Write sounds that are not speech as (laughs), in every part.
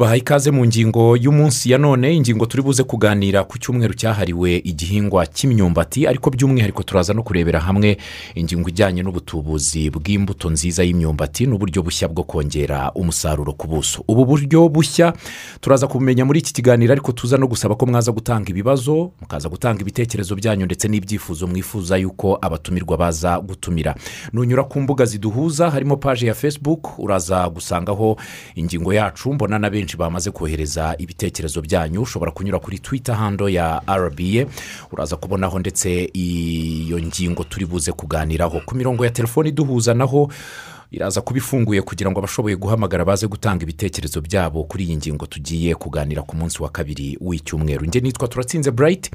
tubahaye ikaze mu ngingo y'umunsi ya none ingingo turi buze kuganira ku cyumweru cyahariwe igihingwa cy'imyumbati ariko by'umwihariko turaza no kurebera hamwe ingingo ijyanye n'ubutubuzi bw'imbuto nziza y'imyumbati n'uburyo bushya bwo kongera umusaruro ku buso. Ubu buryo bushya turaza kubumenya muri iki kiganiro ariko tuza no gusaba ko mwaza gutanga ibibazo mukaza gutanga ibitekerezo byanyu ndetse n'ibyifuzo mwifuza yuko abatumirwa baza gutumira. Nunyura ku mbuga ziduhuza harimo paji ya facebook uraza gusangaho ingingo yacu mbona na benshi. Bamaze kohereza ibitekerezo byanyu ushobora kunyura kuri twita hando ya rba uraza kubonaho ndetse iyo ngingo turi buze kuganiraho. Ku mirongo ya telefoni iduhuza naho iraza kuba ifunguye kugira ngo abashoboye guhamagara baze gutanga ibitekerezo byabo kuri iyi ngingo tugiye kuganira ku munsi wa kabiri w'icyumweru. Njye nitwa turatsinze burayiti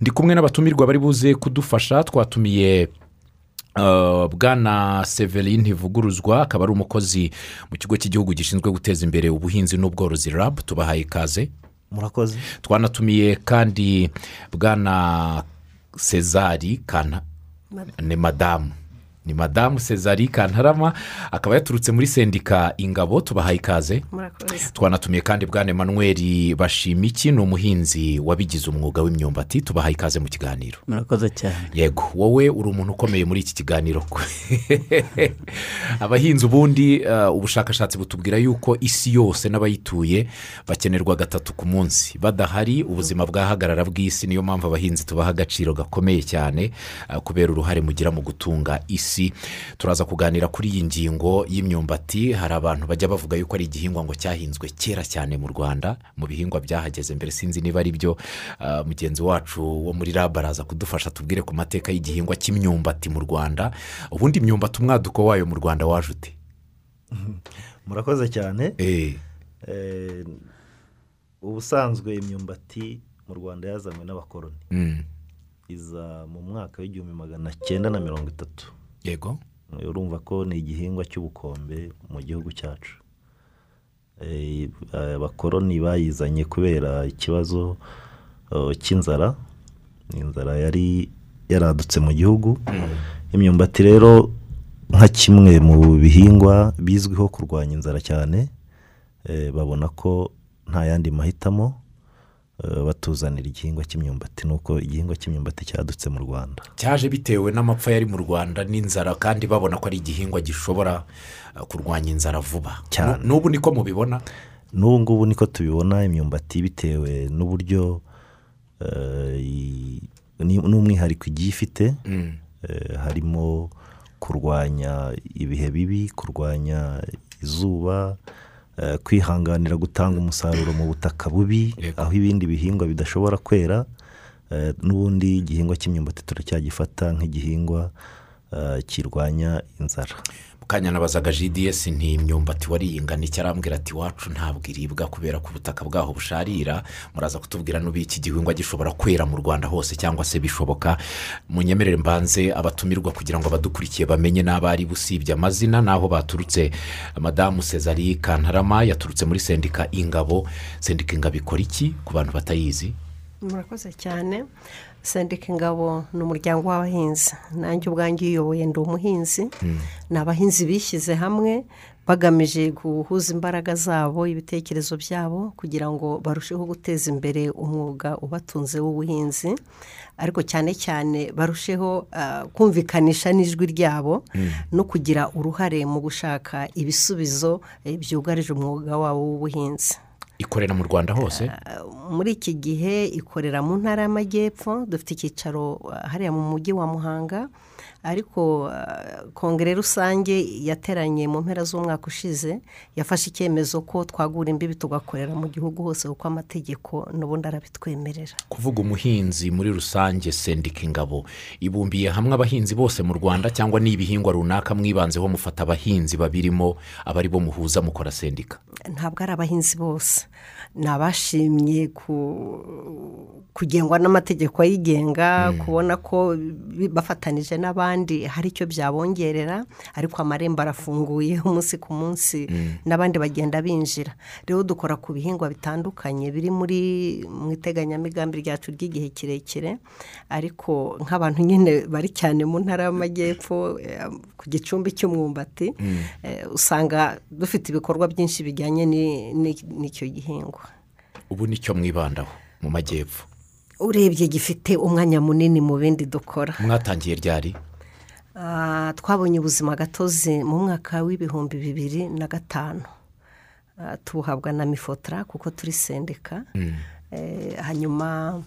ndi kumwe n'abatumirwa bari buze kudufasha. Twatumiye bwana severine ntivuguruzwa akaba ari umukozi mu kigo cy'igihugu gishinzwe guteza imbere ubuhinzi n'ubworozi rabu tubahaye ikaze. Murakoze. Twanatumiye kandi bwana sezari kana ni madamu. Ni madamu sezari kantarama akaba yaturutse muri sendika ingabo tubahaye ikaze. Twanatumiye kandi bwana emanuweli bashimiki ni umuhinzi wabigize umwuga w'imyumbati tubahaye ikaze mu kiganiro. Murakoze cyane. Yego wowe uri umuntu ukomeye muri iki kiganiro. (laughs) Abahinzi ubundi ubushakashatsi butubwira yuko isi yose n'abayituye bakenerwa gatatu ku munsi. Badahari ubuzima bwahagarara bw'isi niyo mpamvu abahinzi tubaha agaciro gakomeye cyane kubera uruhare mugira mu gutunga isi. Turaza kuganira kuri iyi ngingo y'imyumbati. Hari abantu bajya bavuga yuko ari igihingwa ngo cyahinzwe kera cyane mu rwanda mu bihingwa byahageze mbere. Sinzi niba ari byo mugenzi wacu wo muri rab araza kudufasha tubwire ku mateka y'igihingwa cy'imyumbati mu rwanda. Ubundi imyumbati umwaduko wayo mu rwanda waje ute? (laughs) Murakoze cyane. Ubusanzwe imyumbati mu rwanda yazanywe n'abakoroni iza mu mwaka w'igihumbi magana cyenda na mirongo itatu. Yego. Urumva ko ni igihingwa cy'ubukombe mu gihugu cyacu. Abakoroni bayizanye kubera ikibazo cy'inzara. Inzara yari yaradutse mu gihugu. Imyumbati rero nka kimwe mu bihingwa bizwiho kurwanya inzara cyane. Babona ko nta yandi mahitamo. Batuzanira igihingwa cy'imyumbati nuko igihingwa cy'imyumbati cyadutse mu rwanda. Cyaje bitewe n'amapfa yari mu rwanda n'inzara kandi babona ko ari igihingwa gishobora kurwanya inzara vuba. Cyane. n'ubu niko mubibona? N'ubu ngubu niko tubibona imyumbati bitewe n'uburyo n'umwihariko igiye ifite harimo kurwanya ibihe bibi kurwanya izuba kwihanganira gutanga umusaruro mu butaka bubi aho ibindi bihingwa bidashobora kwera n'ubundi igihingwa cy'imyumbati turacyagifata nk'igihingwa kirwanya inzara. Mukanya nabazaga gds ni imyumbati wariyingana icyo arambwira ati iwacu ntabwo iribwa kubera ko ubutaka bwaho busharira. Muraza kutubwira n'ubu iki gihingwa gishobora kwera mu rwanda hose cyangwa se bishoboka. Munyemerere mbanze abatumirwa kugira ngo abadukurikiye bamenye n'abari busibye. Amazina n'aho baturutse. Madamu sezari kantarama yaturutse muri sendika ingabo. Sendika ingabo ikora iki ku bantu batayizi? Murakoze cyane. Sendika ingabo ni umuryango w'abahinzi. Nanjye ubwanjye uyoboye ndi umuhinzi. Ni abahinzi bishyize hamwe bagamije guhuza imbaraga zabo ibitekerezo byabo kugira ngo barusheho guteza imbere umwuga ubatunze w'ubuhinzi. Ariko cyane cyane barusheho kumvikanisha n'ijwi ryabo no kugira uruhare mu gushaka ibisubizo byugarije umwuga wabo w'ubuhinzi. Ikorera mu rwanda hose? Muri iki gihe ikorera mu ntara y'amajyepfo dufite icyicaro hariya mu mujyi wa muhanga. Ariko kongere rusange yateranye mu mpera z'umwaka ushize yafashe icyemezo ko twagura imbibi tugakorera mu gihugu hose kuko amategeko n'ubundi arabitwemerera kuvuga umuhinzi muri rusange sendika ingabo ibumbiye hamwe abahinzi bose mu rwanda cyangwa ni ibihingwa runaka mwibanzeho mufata abahinzi babirimo aba ari bo muhuza mukora sendika. Ntabwo ari abahinzi bose. Ni abashimye kugengwa n'amategeko ayigenga kubona ko bafatanije n'abandi hari icyo byabongerera ariko amarembo arafunguye (laughs) umunsi ku munsi n'abandi bagenda binjira. Rero dukora ku bihingwa bitandukanye biri muri mu iteganyamigambi ryacu ry'igihe kirekire ariko nk'abantu nyine bari cyane mu ntara y'amajyepfo eh, ku gicumbi cy'umwumbati eh, usanga dufite ibikorwa byinshi bijyanye ni- ni- n'icyo gihingwa ubu ni cyo mwibandaho mu majyepfo. Urebye gifite umwanya munini mu bindi dukora. Mwatangiye ryari? Ah, twabonye ubuzima gatozi mu mwaka w'ibihumbi bibiri na gatanu. Ah, tubuhabwa na mifotora kuko turi sendika Eh, hanyuma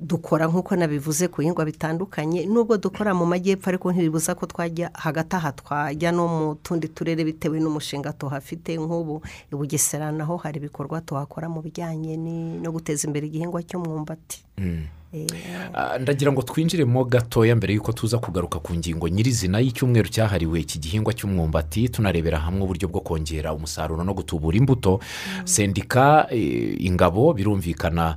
dukora nk'uko nabivuze ku bihingwa bitandukanye nubwo dukora mu majyepfo ariko ntibibuza ko twajya hagati aha twajya no mu tundi turere bitewe n'umushinga tuhafite nk'ubu. I bugesera naho hari ibikorwa tuhakora mu bijyanye ni- no guteza imbere igihingwa cy'umwumbati. Eh, Ah, ndagira ngo twinjiremo gatoya mbere y'uko tuza kugaruka ku ngingo nyirizina y'icyumweru cyahariwe iki gihingwa cy'umwumbati tunarebera hamwe uburyo bwo kongera umusaruro no gutubura imbuto. Sendika eh, ingabo birumvikana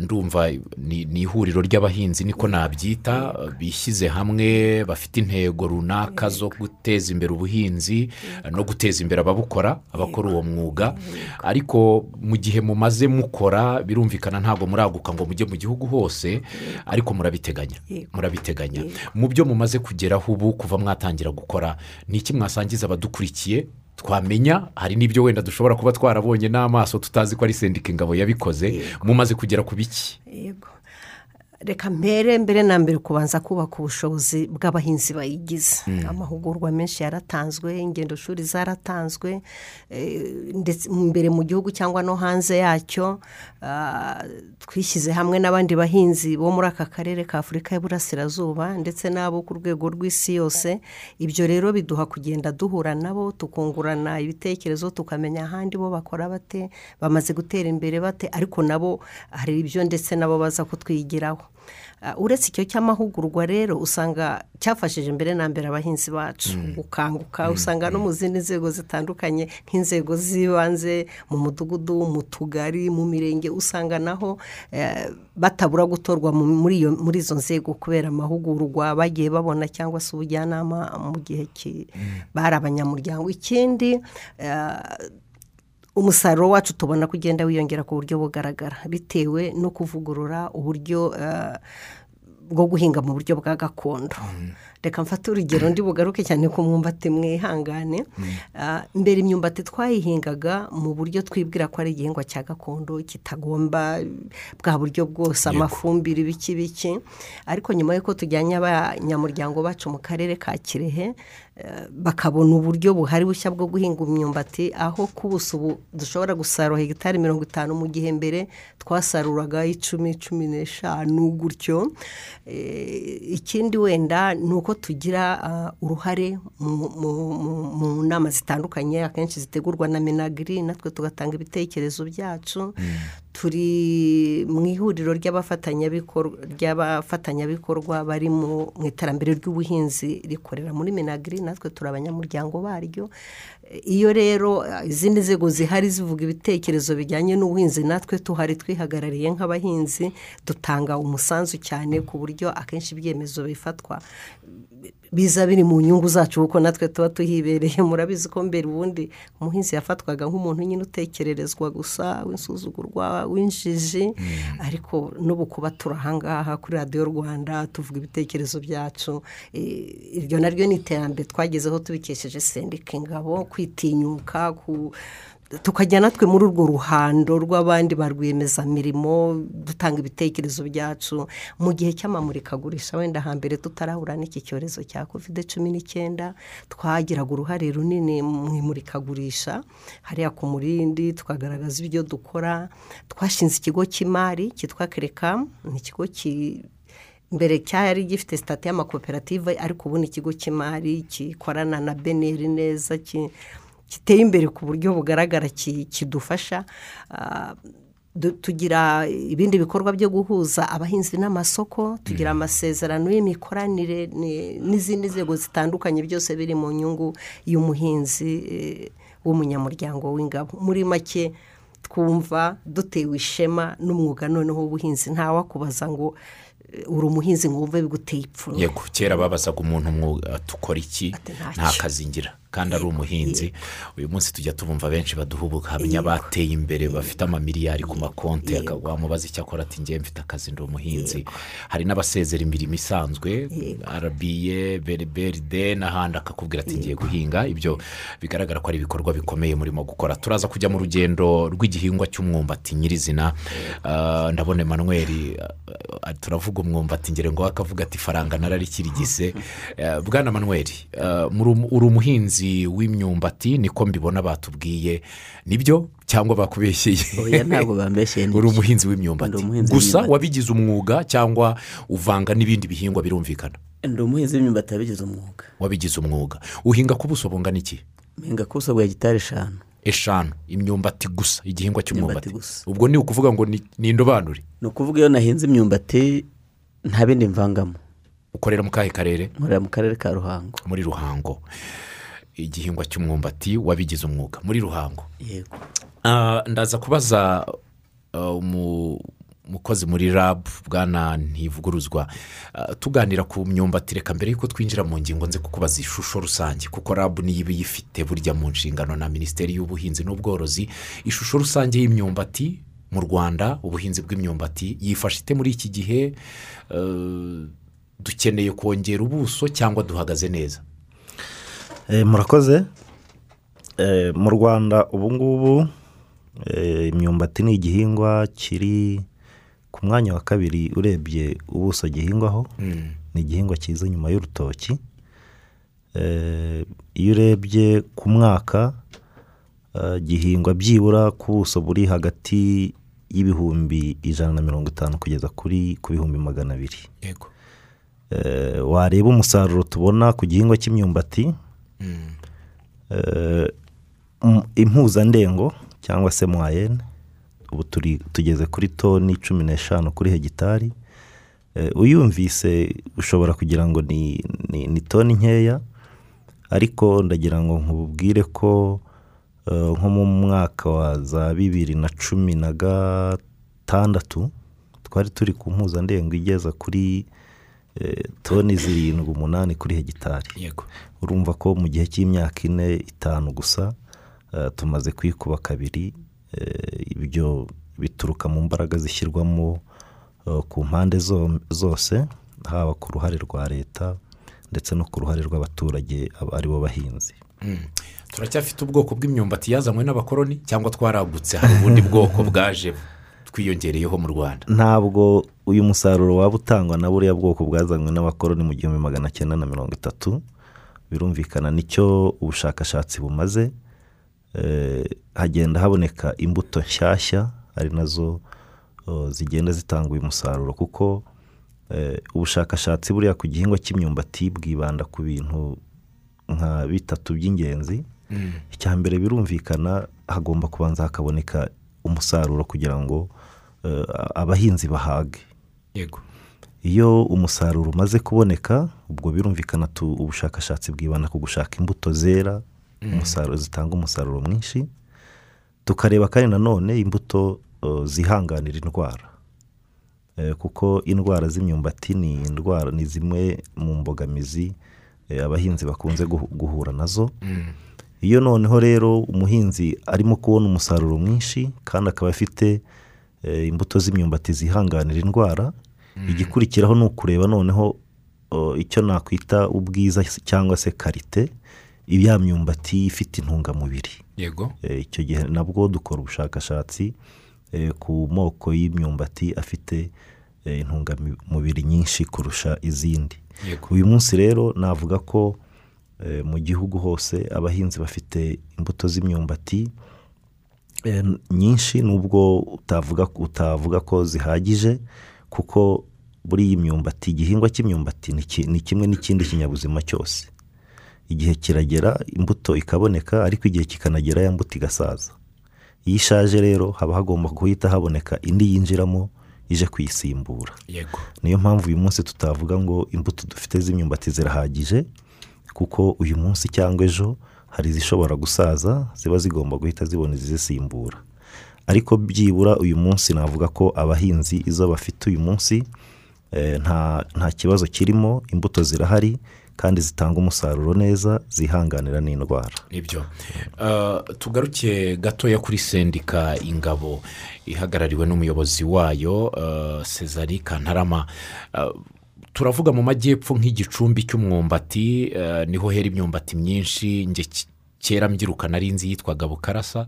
ndumva ni ihuriro ry'abahinzi niko nabyita bishyize hamwe bafite intego runaka zo guteza imbere ubuhinzi no guteza imbere ababukora abakora uwo mwuga. Ariko mu gihe mumaze mukora birumvikana ntabwo muraguka ngo mujye mu gihugu hose ariko murabiteganya. Murabiteganya. Mu byo mumaze kugeraho ubu kuva mwatangira gukora ni iki mwasangiza abadukurikiye? Twamenya hari n'ibyo wenda dushobora kuba twarabonye n'amaso tutazi ko ari sendika ingabo yabikoze mumaze kugera ku biki? Reka mbere mbere na mbere kubanza kubaka ubushobozi bw'abahinzi bayigize. Amahugurwa menshi yaratanzwe ingendo shuri zaratanzwe eh, ndetse imbere mu gihugu cyangwa no hanze yacyo ah, twishyize hamwe n'abandi bahinzi bo muri aka karere ka afurika y'uburasirazuba ndetse n'abo ku rwego rw'isi yose. Ibyo rero biduha kugenda duhura nabo tukungurana ibitekerezo tukamenya ahandi bo bakora bate bamaze gutera imbere bate ariko nabo hari ibyo ndetse nabo baza kutwigiraho. Ah, uretse icyo cy'amahugurwa rero usanga cyafashije mbere na mbere abahinzi bacu. Gukanguka usanga no mu zindi nzego zitandukanye nk'inzego z'ibanze mu mudugudu mu tugari mu mirenge usanga naho eh, batabura gutorwa mu- muri izo nzego kubera amahugurwa bagiye babona cyangwa se ubujyanama mu gihe ki- bari abanyamuryango. Ikindi eh, umusaruro wacu tubona ko ugenda wiyongera ku buryo bugaragara. Bitewe no kuvugurura uburyo eh, bwo guhinga mu buryo bwa gakondo. Reka mfate urugero ndi bugaruke cyane ku mwumbati mwihangane. Ah, mbere imyumbati twayihingaga mu buryo twibwira ko ari igihingwa cya gakondo kitagomba bwa buryo bwose amafumbire ibiki biki ariko nyuma y'uko tujyanye abanyamuryango bacu mu karere ka kirehe eh, bakabona uburyo buhari bushya bwo guhinga imyumbati aho ku buso dushobora gusarura hegitari mirongo itanu mu gihe mbere twasaruraga icumi cumi n'eshanu gutyo. Eh, ikindi wenda ni uko tugira ah, uruhare mu nama zitandukanye akenshi zitegurwa na minagiri natwe tugatanga ibitekerezo byacu. Turi mu ihuriro ry'abafatanyabikor- ry'abafatanyabikorwa bari mu iterambere ry'ubuhinzi rikorera muri minagiri natwe turi abanyamuryango baryo. Iyo rero izindi nzego zihari zivuga ibitekerezo bijyanye n'ubuhinzi natwe tuhari twihagarariye nk'abahinzi dutanga umusanzu cyane ku buryo akenshi ibyemezo bifatwa biza biri mu nyungu zacu kuko natwe tuba tuhibereye murabizi ko mbere ubundi umuhinzi yafatwaga nk'umuntu nyine utekererezwa gusa w'insuzugurwa w'injiji. Ariko n'ubu kuba turi ahangaha kuri radiyo rwanda tuvuga ibitekerezo byacu eh, iryo naryo ni iterambere. Twagezeho tubikesheje sendika ingabo kwitinyuka ku tukajya natwe muri urwo ruhando rw'abandi ba rwiyemezamirimo dutanga ibitekerezo byacu. Mu gihe cy'amamurikagurisha wenda hambere tutarahura n'iki cyorezo cya kovide cumi n'icyenda twagiraga uruhare runini mu imurikagurisha hariya ku murindi tukagaragaza ibyo dukora. Twashinze ikigo cy'imari cyitwa kerekamu ni ikigo ki mbere cyari gifite sitati y'amakoperative ariko ubu ni ikigo cy'imari gikorana na beneri neza giteye imbere ku buryo bugaragara ki- kidufasha Ah, tugira ibindi bikorwa byo guhuza abahinzi n'amasoko tugira amasezerano y'imikoranire ni- n'izindi nzego zitandukanye byose biri mu nyungu y'umuhinzi eh, w'umunyamuryango w'ingabo. Muri make twumva dutewe ishema n'umwuga noneho w'ubuhinzi. Ntawakubaza ngo uri umuhinzi ngo wumve biguteye ipfunwe. Yego kera babazaga umuntu umwuga tukora iki? Nta kazi ngira kandi ari umuhinzi. Uyu munsi tujya tubumva benshi baduha ubuhamya bateye imbere bafite amamiliyari ku makonti. Wamubaza icyo akora ati ngewe mfite akazi ndi umuhinzi. Hari n'abasezera imirimo isanzwe arabiye beride n'ahandi akakubwira ati ngiye guhinga. Ibyo bigaragara ko ari ibikorwa bikomeye murimo gukora. Turaza kujya mu rugendo rw'igihingwa cy'umwumbati nyirizina. Ah, ndabona Emmanuel ah, turavuga umwumbati ngere ngo akavuga ati faranga nararikirigise (laughs) Eh, bwana manuel ah, uri umuhinzi w'imyumbati niko mbibona batubwiye. Nibyo cyangwa bakubeshyeye? Bambeshyeye (laughs) uri umuhinzi w'imyumbati. Umuhinzi gusa wabigize umwuga cyangwa uvanga n'ibindi bihingwa birumvikana? Ndi umuhinzi w'imyumbati wabigize umwuga. Wabigize umwuga. Uhinga ku buso bungana iki? Mpinga ku buso bwa gitari eshanu. Eshanu. Imyumbati gusa. Igihingwa cy'umwumbati ubwo ni ukuvuga ngo ni indobanure? Ni ukuvuga iyo nahinze imyumbati nta bindi mvangamo. Ukorera mu kahe karere? Nkorera mu karere ka ruhango. Muri ruhango. Igihingwa cy'umwumbati wabigize umwuga. Muri ruhango. Yego. Ah, ndaza kubaza ah, umu- umukozi muri rabu bwana ntivuguruzwa. Ah, tuganira ku myumbati reka mbere y'uko twinjira mu ngingo nze kukubaza ishusho rusange. Kuko rabu niyo iba iyifite burya mu nshingano na minisiteri y'ubuhinzi n'ubworozi ishusho rusange y'imyumbati mu rwanda ubuhinzi bw'imyumbati yifashe ite muri iki gihe dukeneye kongera ubuso cyangwa duhagaze neza. Murakoze. Eh, mu rwanda ubu ngubu eh, imyumbati ni igihingwa kiri ku mwanya wa kabiri urebye ubuso gihingwaho ni igihingwa cyiza nyuma y'urutoki. Eh, iyo urebye ku mwaka eh, gihingwa byibura ku buso buri hagati y'ibihumbi ijana na mirongo itanu kugeza kuri ku bihumbi magana abiri. Yego. Eh, wareba umusaruro tubona ku gihingwa cy'imyumbati eh, impuzandengo cyangwa se mwayene. Ubu tugeze kuri toni cumi n'eshanu kuri hegitari. Eh, uyumvise ushobora kugira ngo ni, ni, ni toni nkeya ariko ndagira ngo nkubwire ko eh, nko mu mwaka wa za bibiri na cumi na gatandatu twari turi ku mpuzandengo igeza kuri eh, toni zirindwi umunani kuri hegitari. Urumva ko mu gihe cy'imyaka ine itanu gusa eh, tumaze kwikuba kabiri eh, ibyo bituruka mu mbaraga zishyirwamo eh, ku mpande zo- zose haba ku ruhare rwa leta ndetse no ku ruhare rw'abaturage aba ari bo bahinzi. Mm. turacyafite ubwoko bw'imyumbati yazanywe n'abakoroni cyangwa twaragutse hari ubundi bwoko bwaje twiyongereyeho mu rwanda? Ntabwo uyu musaruro waba utangwa na buriya bwoko bwazanywe n'abakoroni mu gihumbi magana cyenda na mirongo itatu birumvikana ni cyo ubushakashatsi bumaze Eh, hagenda haboneka imbuto nshyashya ari na zo zigenda zitanga uyu musaruro kuko eh, ubushakashatsi buriya ku gihingwa cy'imyumbati bwibanda ku bintu nka bitatu by'ingenzi. Icya mbere birumvikana hagomba kubanza hakaboneka umusaruro kugira ngo eh, abahinzi bahage. Yego. Iyo umusaruro umaze kuboneka ubwo birumvikana tu ubushakashatsi bwibanda ku gushaka imbuto zera umusaruro zitanga umusaruro mwinshi tukareba kandi nanone imbuto zihanganira indwara. Eh, kuko indwara z'imyumbati ni indwara ni zimwe mu mbogamizi eh, abahinzi bakunze guhu- guhura na zo. Iyo noneho rero umuhinzi arimo kubona umusaruro mwinshi kandi akaba afite eh, imbuto z'imyumbati zihanganira indwara igikurikiraho ni ukureba noneho icyo nakwita ubwiza cyangwa se karite ya myumbati ifite intungamubiri. Yego. Eh, icyo gihe nabwo dukora ubushakashatsi eh, ku moko y'imyumbati afite eh, intungamubiri nyinshi kurusha izindi. Yego. Uyu munsi rero navuga ko mu gihugu hose abahinzi bafite imbuto z'imyumbati nyinshi nubwo utavuga utavuga ko zihagije kuko buri iyi myumbati igihingwa cy'imyumbati ni ki- ni kimwe n'ikindi kinyabuzima cyose. Igihe kiragera imbuto ikaboneka ariko igihe kikanagera ya mbuto igasaza. Iyo ishaje rero haba hagomba guhita haboneka indi yinjiramo ije kuyisimbura. Yego. Niyo mpamvu uyu munsi tutavuga ngo imbuto dufite z'imyumbati zirahagije kuko uyu munsi cyangwa ejo hari izishobora gusaza ziba zigomba guhita zibona izisimbura. Ariko byibura uyu munsi navuga ko abahinzi izo bafite uyu munsi nta nta kibazo kirimo imbuto zirahari kandi zitanga umusaruro neza zihanganira n'indwara. Nibyo Uh, tugaruke gatoya kuri sendika ingabo ihagarariwe n'umuyobozi wayo uh, cezari kantarama. Turavuga mu majyepfo nk'igicumbi cy'umwumbati ni ho hera imyumbati myinshi kera mbyiruka nari nzi yitwaga bukarasa.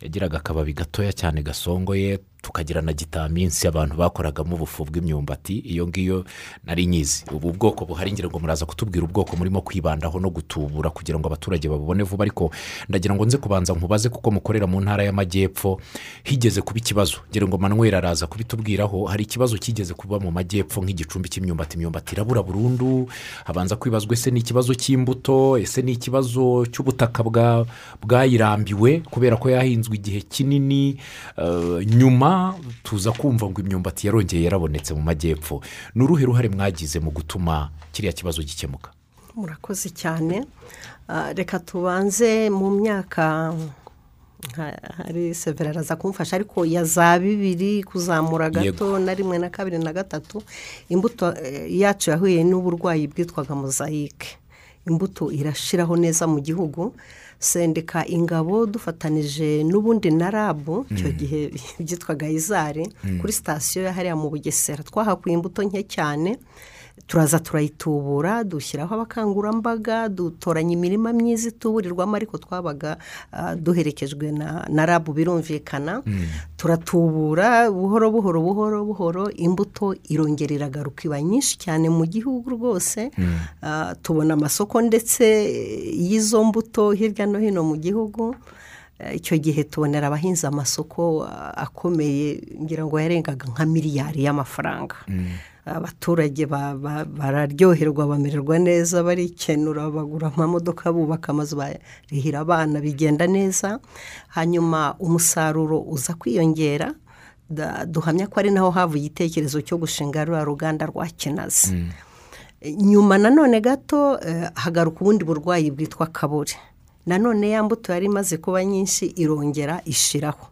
Yagiraga akababi gatoya cyane gasongoye tukagira na gitaminsi abantu bakoragamo ubufu bw'imyumbati iyo ngiyo nari nyizi. Ubu bwoko buhari ngira ngo muraza kutubwira ubwoko murimo kwibandaho no gutubura kugira ngo abaturage babubone vuba ariko ndagira ngo nze kubanza nkubaze kuko mukorera mu ntara y'amajyepfo higeze kuba ikibazo. Ngira ngo manuel araza kubitubwiraho hari ikibazo kigeze kuba mu majyepfo nk'igicumbi cy'imyumbati. Imyumbati irabura burundu habanza kwibazwa ese ni ikibazo cy'imbuto? Ese ni ikibazo cy'ubutaka bwa- bwayirambiwe? Kubera ko yahinzwe igihe kinini eh, nyuma tuza kumva ngo imyumbati yarongeye yarabonetse mu majyepfo. Ni uruhe ruhare mwagize mu gutuma kiriya kibazo gikemuka? Murakoze cyane. Ah, reka tubanze mu myaka hari severa araza kumfasha ariko ya za bibiri kuzamura gato na rimwe na kabiri na gatatu imbuto eh, yacu yahuye n'uburwayi bwitwaga mozayike imbuto irashiraho neza mu gihugu. Sendika ingabo dufatanije n'ubundi na rabu icyo gihe (laughs) byitwaga izari kuri sitasiyo ya hariya mu bugesera. Twahakuye imbuto nke cyane. Turaza turayitubura dushyiraho abakangurambaga dutoranya imirima myiza ituburirwamo ariko twabaga ah, duherekejwe na rabu birumvikana. Turatubura buhoro buhoro buhoro buhoro imbuto irongera iragaruka iba nyinshi cyane mu gihugu rwose. Ah, tubona amasoko ndetse y'izo mbuto hirya no hino mu gihugu. Eh, icyo gihe tubonera abahinzi amasoko ah, akomeye ngira ngo yarengaga nka miliyari y'amafaranga. Abaturage ba- ba- bararyoherwa bamererwa neza barikenura bagura amamodoka bubaka amazu barihira abana bigenda neza. Hanyuma umusaruro uza kwiyongera duhamya ko ari naho havuye igitekerezo cyo gushinga ruriya ruganda rwa kinazi. Nyuma nanone gato eh, hagaruka ubundi burwayi bwitwa kabore. Nanone ya mbuto yari imaze kuba nyinshi irongera ishiraho.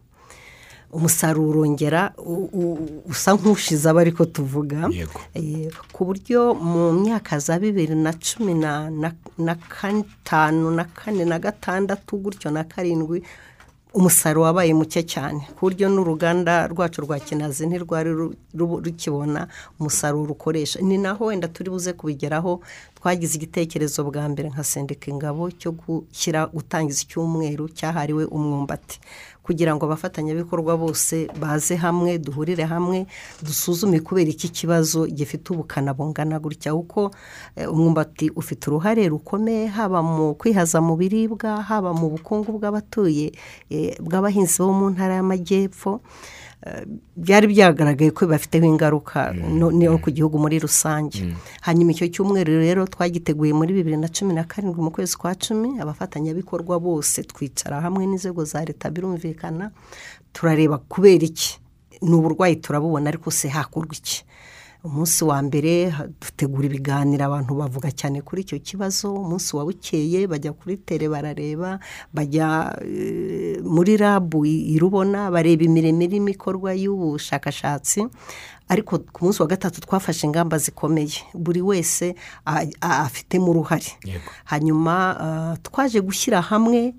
Umusaruro urongera u- usa nk'ushize aba ariko tuvuga. Eh, ku buryo mu myaka za bibiri na cumi na gatanu na kane na gatandatu gutyo na karindwi umusaruro wabaye muke cyane. Ku buryo n'uruganda rwacu rwa kinazi ntirwari ru- ru- rukibona umusaruro ukoresha. Ni naho wenda turi buze kubigeraho twagize igitekerezo bwa mbere nka sendika ingabo cyo gushyira gutangiza icyumweru cyahariwe umwumbati. Kugira ngo abafatanyabikorwa bose baze hamwe duhurire hamwe dusuzume kubera iki kibazo gifite ubukana bungana gutya. Kuko eh, umwumbati ufite uruhare rukomeye haba mu kwihaza mu biribwa haba mu bukungu bw'abatuye eh, bw'abahinzi bo mu ntara y'amajyepfo byari byagaragaye ko bibafiteho ingaruka no no ku gihugu muri rusange. Hanyuma icyo cyumweru rero twagiteguye muri bibiri na cumi na karindwi mu kwezi kwa cumi abafatanyabikorwa bose twicara hamwe n'inzego za leta birumvikana turareba kubera iki? Ni uburwayi turabubona ariko se hakorwa iki? Umunsi wa mbere dutegura ibiganiro abantu bavuga cyane kuri icyo kibazo. Umunsi wa bukeye bajya kuri tere barareba bajya eh, muri rabu i- irubona bareba imirimo irimo ikorwa y'ubushakashatsi. Ariko ku munsi wa gatatu twafashe ingamba zikomeye. Buri wese afitemo uruhare. Hanyuma ah, twaje gushyira hamwe eh,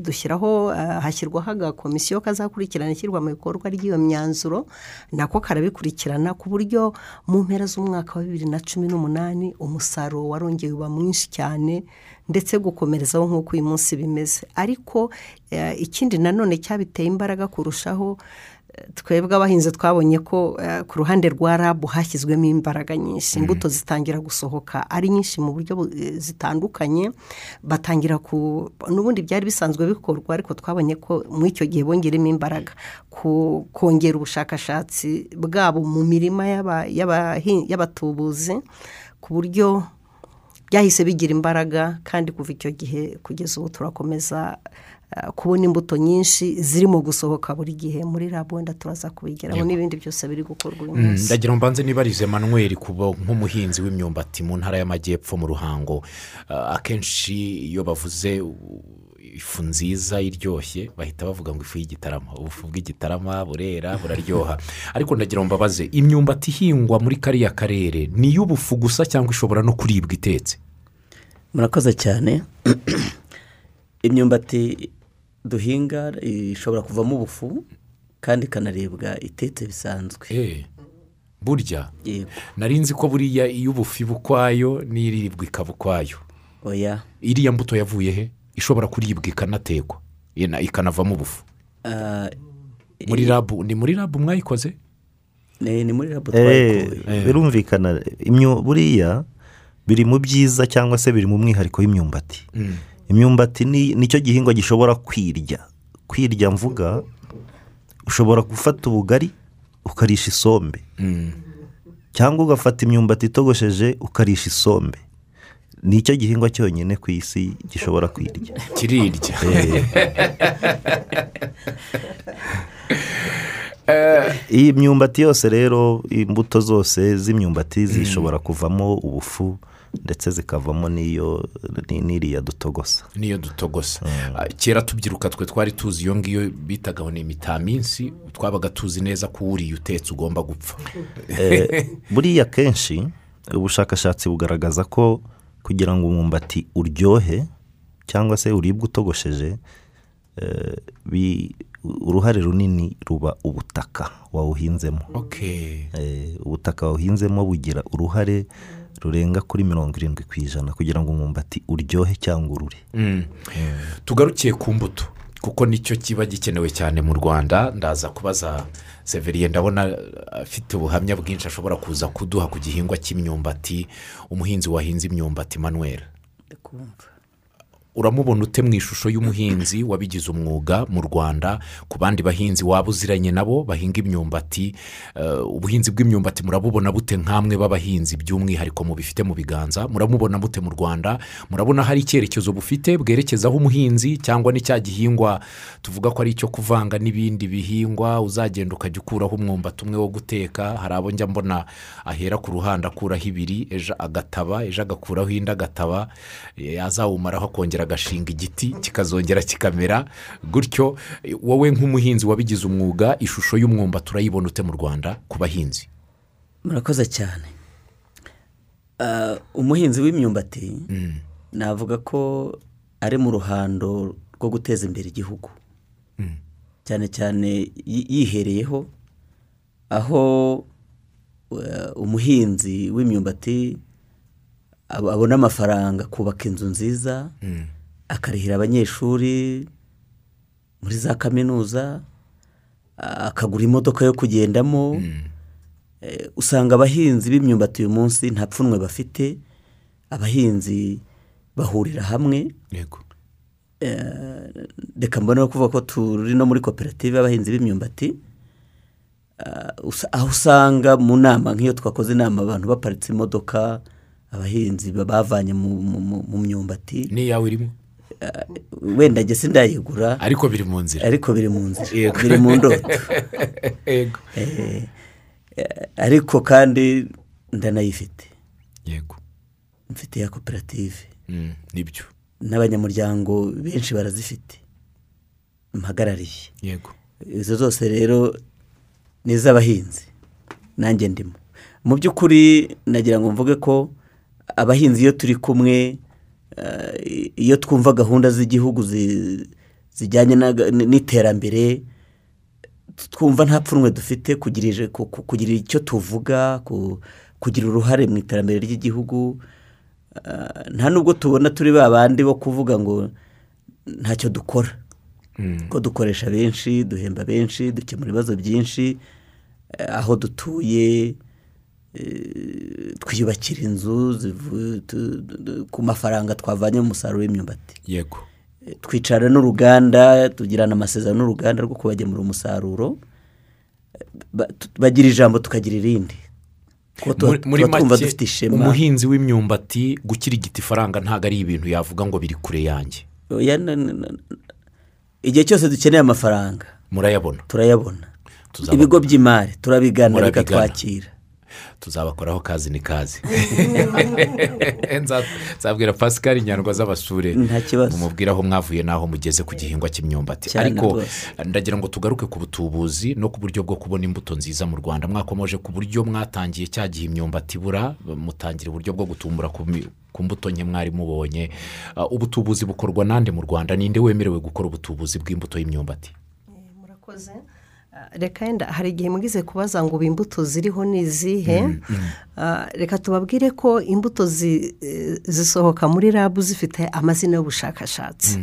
dushyiraho ah, hashyirwaho agakomisiyo kazakurikirana ishyirwa mu bikorwa ry'iyo myanzuro nako karabikurikirana ku buryo mu mpera z'umwaka wa bibiri na cumi n'umunani umusaruro warongeye uba mwinshi cyane ndetse gukomerezaho nk'uko uyu munsi bimeze. Ariko eh, ikindi nanone cyabiteye imbaraga kurushaho eh, twebwe abahinzi twabonye ko eh, ku ruhande rwa rabu hashyizwemo imbaraga nyinshi imbuto zitangira gusohoka ari nyinshi mu buryo bu- eh, zitandukanye batangira ku n'ubundi byari bisanzwe bikorwa ariko twabonye ko muri icyo gihe bongeremo imbaraga. Ku kongera ubushakashatsi bwabo mu mirima y'abatubuzi ku buryo byahise bigira imbaraga kandi kuva icyo gihe kugeza ubu turakomeza kubona imbuto nyinshi zirimo gusohoka buri gihe muri rabu wenda turaza kubigeraho n'ibindi byose biri gukorwa uyu Mm, munsi. ndagira ngo mbanze nibarize manuel kuba nk'umuhinzi w'imyumbati mu ntara y'amajyepfo mu ruhango. Ah, akenshi iyo bavuze ifu nziza iryoshye bahita bavuga ngo ifu y'igitarama ubufu bw'igitarama burera buraryoha. (laughs) Ariko ndagira ngo mbabaze imyumbati ihingwa muri kariya karere ni iy'ubufu gusa cyangwa ishobora no kuribwa itetse? Murakoze cyane. (clears throat) Imyumbati duhinga ishobora kuvamo ubufu kandi ikanaribwa itetse bisanzwe. Eh, burya? Nari nzi ko buriya iy'ubufu iba ukwayo n'iribwa ikaba ukwayo. Oya. Iriya mbuto yavuye he? Ishobora kuribwa ikanatekwa. Ikanavamo ubufu. Ah, muri rabu ni muri rabu mwayikoze? Ni ni muri Eh, laboratwari birumvikana imyu- buriya biri mu byiza cyangwa se biri mu mwihariko w'imyumbati imyumbati ni ni cyo gihingwa gishobora kwirya. Kwirya mvuga ushobora gufata ubugari ukarisha isombe. Cyangwa ugafata imyumbati itogosheje ukarisha isombe. Ni icyo gihingwa cyonyine ku isi gishobora kwirya. Kirirya. (laughs) Iyi myumbati yose rero imbuto zose z'imyumbati zishobora kuvamo ubufu ndetse zikavamo n'iyo ni- n'iriya dutogosa. Niyo dutogosa. Ah, kera tubyiruka twe twari tuzi iyo ngiyo bitaga ngo ni imitaminsi twabaga tuzi neza ko uwuriye utetse ugomba gupfa. Eh, buriya kenshi ubushakashatsi bugaragaza ko kugira ngo umwumbati uryohe cyangwa se uribwe utogosheje eh, uruhare runini ruba ubutaka wawuhinzemo. Eh, ubutaka wawuhinzemo bugira uruhare rurenga kuri mirongo irindwi ku ijana kugira ngo umwumbati uryohe cyangwa urure. Tugarukiye ku mbuto kuko ni cyo kiba gikenewe cyane mu rwanda. Ndaza kubaza severiye ndabona afite ubuhamya bwinshi ashobora kuza kuduha ku gihingwa cy'imyumbati. Umuhinzi wahinze imyumbati manuel. Uramubona ute mu ishusho y'umuhinzi wabigize umwuga mu rwanda? Ku bandi bahinzi waba uziranye nabo bahinga imyumbati Eh, ubuhinzi bw'imyumbati murabubona bute nk'amwe b'abahinzi by'umwihariko mubifite mu biganza? Muramubona bute mu rwanda? Murabona hari icyerekezo bufite bwerekezaho umuhinzi cyangwa ni cya gihingwa tuvuga ko ari icyo kuvanga n'ibindi bihingwa? Uzagenda ukajya ukuraho umwumbati umwe wo guteka hari abo njya mbona ahera ku ruhande akuraho ibiri ejo agataba ejo agakuraho indi agataba eh, azawumaraho akongera agashinga igiti kikazongera kikamera gutyo wowe nk'umuhinzi wabigize umwuga ishusho y'umwumbati urayibona ute mu rwanda ku bahinzi? Murakoze cyane. Ah, umuhinzi w'imyumbati navuga ko ari mu ruhando rwo guteza imbere igihugu. Cyane cyane yi- yihereyeho aho eh, umuhinzi w'imyumbati ab- abona amafaranga kubaka inzu nziza akarihira abanyeshuri muri za kaminuza akagura imodoka yo kugendamo. Eh, usanga abahinzi b'imyumbati uyu munsi nta pfunwe bafite. Abahinzi bahurira hamwe. Yego. Reka mbone no kuvuga ko turi no muri koperative y'abahinzi b'imyumbati. Usa- aho usanga mu nama nk'iyo twakoze inama abantu baparitse imodoka abahinzi ba- bavanye mu myumbati. N'iyawe irimo? Wenda njye sindayigura ariko biri mu nzira. ariko biri mu nzira. Biri mu ndoto. (laughs) Yego. Eh, eh, ariko kandi ndanayifite. Yego. Mfite ya koperative. Mm, ni byo. N'abanyamuryango benshi barazifite. Mpagarariye. Yego. Izo zose rero ni iz'abahinzi nanjye ndimo. Mu by'ukuri nagira ngo mvuge ko abahinzi iyo turi kumwe eh, iyo twumva gahunda z'igihugu zi- zijyanye na- n'iterambere twumva nta pfunwe dufite kugira icyo tuvuga ku- kugira uruhare mu iterambere ry'igihugu. Ah, nta nubwo tubona turi ba bandi bo kuvuga ngo ntacyo dukora. Ko dukoresha benshi duhemba benshi dukemura ibibazo byinshi eh, aho dutuye eh, twiyubakira inzu ku mafaranga twavanye mu musaruro w'imyumbati. Yego. Eh, twicara n'uruganda tugirana amasezerano n'uruganda rwo kubagemura umusaruro. Eh, bagira ijambo tukagira irindi. Muri make umuhinzi w'imyumbati gukirigita ifaranga ntabwo ari ibintu yavuga ngo biri kure yanjye. Na- igihe cyose dukeneye amafaranga murayabona. turayabona. Ibigo by'imari turabigana bikatwakira. Tuzabakoraho kazi ni kazi. (laughs) Nza- nzabwira pascal nyandwa z'abasure Nta kibazo. mumubwire aho mwavuye n'aho mugeze ku gihingwa cy'imyumbati. Ariko ndagira ngo tugaruke ku butubuzi no ku buryo bwo kubona imbuto nziza mu rwanda. Mwakomeje ku buryo mwatangiye cya gihe imyumbati ibura mutangira uburyo bwo gutumbura ku mi- ku mbuto nke mwari mubonye. Uh, ubutubuzi bukorwa nande mu rwanda? Ninde wemerewe gukora ubutubuzi bw'imbuto y'imyumbati? Murakoze. Ah, reka yenda hari igihe mwize kubaza ngo ubu imbuto ziriho ni izihe Ah, reka tubabwire ko imbuto zi- eh, zisohoka muri rabu zifite amazina y'ubushakashatsi.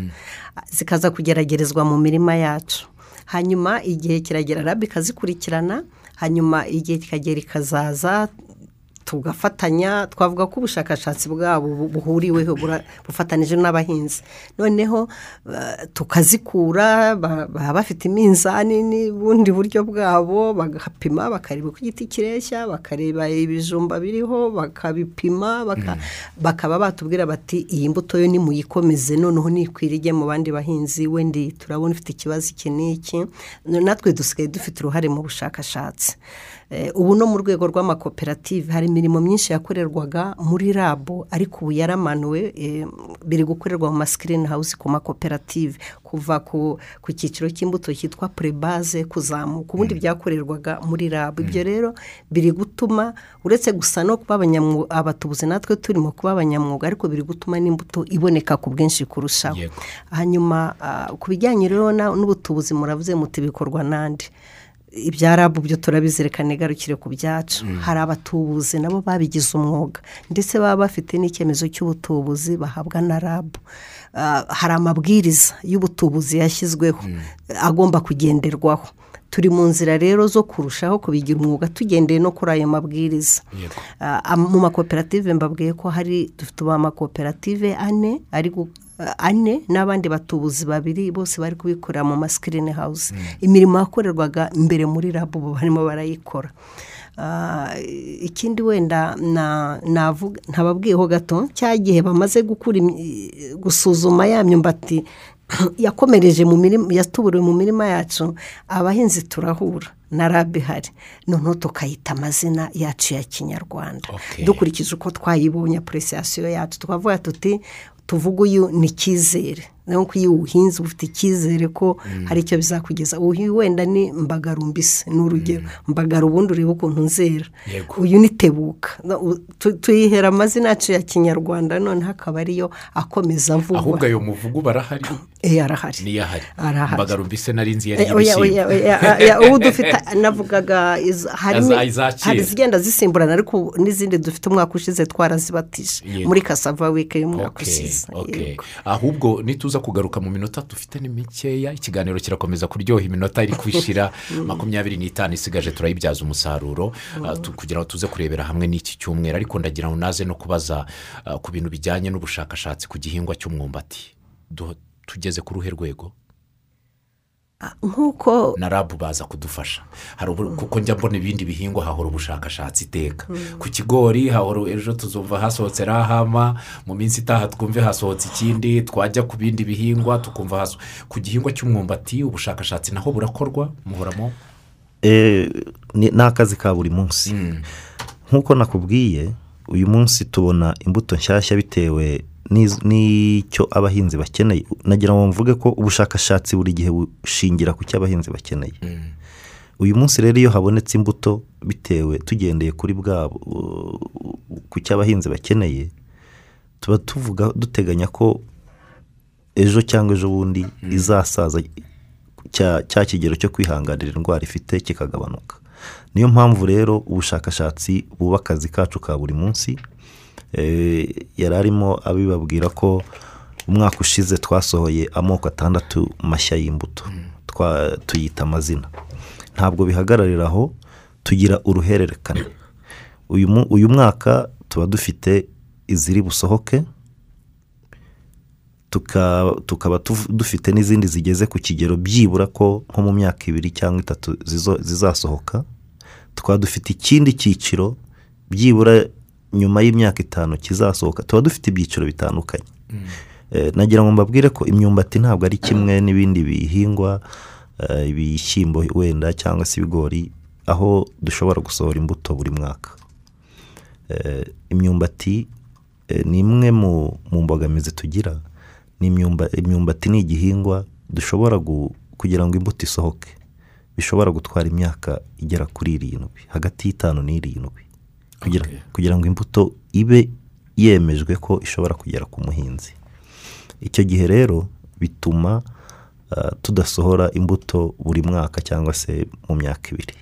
Ah, zikaza kugeragerezwa mu mirima yacu. Hanyuma igihe kiragera rabu ikazikurikirana hanyuma igihe kikagera ikazaza tugafatanya twavuga ko ubushakashatsi bwabo bu- buhuriweho bufatanije n'abahinzi. Noneho eh, tukazikura ba- baba bafite iminzani n'ubundi buryo bwabo bagapima bakareba uko igiti kireshya bakareba ibijumba biriho bakabipima baka- bakaba batubwira bati iyi mbuto yo nimuyikomeze noneho nikwira ijye mu bandi bahinzi wendi turabona ufite ikibazo iki n'iki. Natwe dusigaye dufite uruhare mu bushakashatsi. Ubu no mu rwego rw'amakoperative hari imirimo myinshi yakorerwaga muri rabu ariko ubu yaramanuwe eh, biri gukorerwa mu masikirini hawuzi ku makoperative kuva ku cyiciro cy'imbuto cyitwa purebaze kuzamuka ubundi byakorerwaga muri rabu ibyo rero biri gutuma uretse gusa no kuba abanyamwuga abatubuzi natwe turimo kuba abanyamwuga ariko biri gutuma n'imbuto iboneka ku bwinshi kurushaho. Hanyuma ah, ku bijyanye rero na- n'ubutubuzi muravuze muti bikorwa n'andi. Ibya rabu byo turabizirikana igarukire ku byacu. Hari abatubuzi nabo babigize umwuga ndetse baba bafite n'icyemezo cy'ubutubuzi bahabwa na rabu. Ah, hari amabwiriza y'ubutubuzi yashyizweho agomba kugenderwaho. Turi mu nzira rero zo kurushaho kubigira umwuga tugendeye no kuri ayo mabwiriza. Ah, mu makoperative mbabwiye ko hari dufite amakoperative ane ari ane n'abandi batubuzi babiri bose bari kubikorera mu masikirini hawuzi imirimo yakorerwaga imbere muri rabu ubu barimo barayikora. Ah, ikindi wenda ntababwiyeho gato cya gihe bamaze gusuzuma ya myumbati (clears throat) yakomereje mu mirima yatuburiwe mu mirima yacu abahinzi turahura na rabu ihari. Noneho tukayita amazina yacu ya kinyarwanda. Dukurikije uko twayibonye apuresiyasiyo yacu. Tukavuga tuti tuvuga uyu ni icyizere. Nuko iyo uwuhinze uba ufite icyizere ko hari icyo bizakugeza. Uyu wenda ni mbagarumbise ni urugero. Mbagara ubundi urebe ukuntu nzera. Uyu ni tebuka. Tuyihera amazina yacu ya kinyarwanda noneho akaba ariyo akomeza ahubwo avugwa ayo muvugo barahari (clears throat) Eh, arahari. Niyo ahari. Arahari. mbagarumbise nari nzi yari Eh, oya, y'ibishyimbo oya, oya, ubu dufite (laughs) navugaga harimo hari izigenda zisimburana ariko n'izindi dufite umwaka ushize twarazibatije muri kasava wike y'umwaka ushize. okay. Yego. Nituza kugaruka mu minota dufite ni mikeya. Ikiganiro kirakomeza kuryoha iminota iri kwishira. (laughs) Makumyabiri n'itanu isigaje turayibyaza umusaruro. Uh, tu- kugira ngo tuze kurebera hamwe n'iki cyumweru. Ariko ndagira ngo naze no kubaza uh, ku bintu bijyanye n'ubushakashatsi ku gihingwa cy'umwumbati. Tugeze ku ruhe rwego? Ah, nk'uko na rabu baza kudufasha. Kuko njya mbona ibindi bihingwa hahora ubushakashatsi iteka. Ku kigori hahora ejo tuzumva hasohotse rahama mu minsi itaha twumve hasohotse ikindi twajya ku bindi bihingwa tukumva haso ku gihingwa cy'umwumbati ubushakashatsi naho burakorwa muhoramo Eh, ni akazi ka buri munsi. Nk'uko nakubwiye uyu munsi tubona imbuto nshyashya bitewe n'icyo abahinzi bakeneye. Nagira ngo mvuge ko ubushakashatsi buri gihe bushingira ku cyo abahinzi bakeneye uyu munsi rero iyo habonetse imbuto bitewe tugendeye kuri bwa ku cyo abahinzi bakeneye tuba tuvuga duteganya ko ejo cyangwa ejo bundi izasaza cya kigero cyo kwihanganira indwara ifite kikagabanuka. Niyo mpamvu rero ubushakashatsi buba akazi kacu ka buri munsi yari arimo abibabwira ko umwaka ushize twasohoye amoko atandatu mashya y'imbuto. Tuyita amazina. Ntabwo bihagararira aho tugira uruhererekane. Uyu mwaka tuba dufite iziri busohoke tuka- tukaba dufite n'izindi zigeze ku kigero byibura ko nko mu myaka ibiri cyangwa itatu zizasohoka. Tukaba dufite ikindi cyiciro byibura nyuma y'imyaka itanu kizasohoka tuba dufite ibyiciro bitandukanye. Eh, nagira ngo mbabwire ko imyumbati ntabwo ari kimwe n'ibindi bihingwa eh, ibishyimbo wenda cyangwa se ibigori aho dushobora gusohora imbuto buri mwaka. Eh, imyumbati ni imwe mu mbogamizi tugira. Imyumbati ni igihingwa dushobora kugira ngo imbuto isohoke. Bishobora gutwara imyaka igera kuri irindwi hagati y'itanu n'irindwi. Kugira, ngo imbuto ibe yemejwe ko ishobora kugera ku muhinzi. Icyo gihe rero bituma ah, tudasohora imbuto buri mwaka cyangwa se mu myaka ibiri.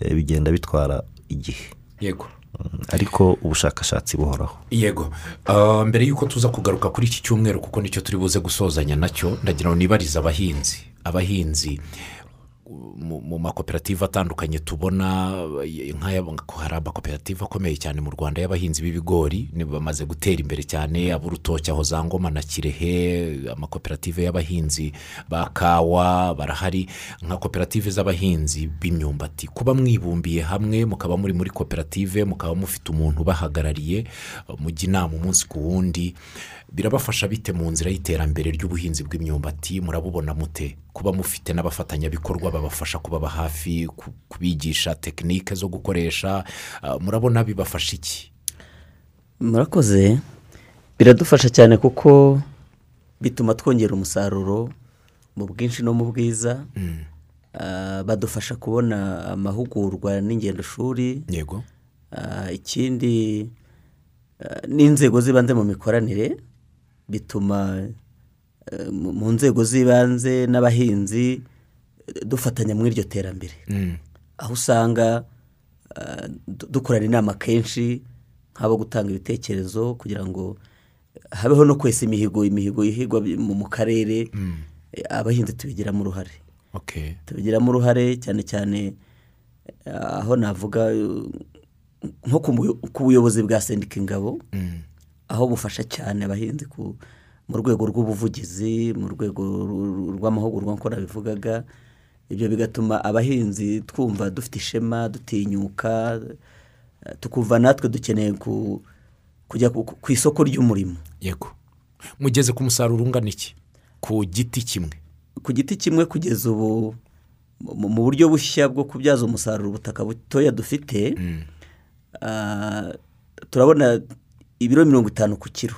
Eh, bigenda bitwara igihe. Yego. Mm, ariko ubushakashatsi buhoraho. Yego. Ah, mbere y'uko tuza kugaruka kuri iki cyumweru kuko ni cyo turi buze gusozanya na cyo ndagira ngo nibarize abahinzi. Abahinzi mu makoperative atandukanye tubona hari amakoperative akomeye cyane mu rwanda y'abahinzi b'ibigori bamaze gutera imbere cyane ab'urutoki aho za ngoma na kirehe amakoperative y'abahinzi ba kawa barahari. Nka koperative z'abahinzi b'imyumbati kuba mwibumbiye hamwe mukaba muri muri koperative mukaba mufite umuntu ubahagarariye mujya inama umunsi ku wundi. Birabafasha bite mu nzira y'iterambere ry'ubuhinzi bw'imyumbati? Murabubona mute? Kuba mufite n'abafatanyabikorwa babafasha kubaba hafi ku- kubigisha tekinike zo gukoresha ah, murabona bibafasha iki? Murakoze. Biradufasha cyane kuko bituma twongera umusaruro mu bwinshi no mu bwiza. Ah, badufasha kubona amahugurwa n'ingendoshuri yego. Ah, ikindi n'inzego z'ibanze mu mikoranire. Bituma eh, mu nzego z'ibanze n'abahinzi eh, dufatanya muri iryo terambere. Mm. aho usanga du- dukorana inama kenshi nk'abo gutanga ibitekerezo kugira ngo habeho no kwesa imihigo imihigo ihigwa bi- mu karere eh, abahinzi tubigiramo uruhare. Tubigiramo uruhare cyane cyane eh, aho navuga eh, nko ku buyobozi bwa sendika ingabo. Mm. Aho bufasha cyane abahinzi ku mu rwego rw'ubuvugizi mu rwego rw'amahugurwa nk'uko nabivugaga ibyo bigatuma abahinzi twumva dufite ishema dutinyuka tukumva natwe dukeneye ku- kujya ku isoko ry'umurimo. Yego. Mugeze ku musaruro ungana iki? Ku giti kimwe. Ku giti kimwe kugeza ubu mu buryo bushya bwo kubyaza umusaruro ubutaka butoya dufite ah, turabona ibiro mirongo itanu ku kiro.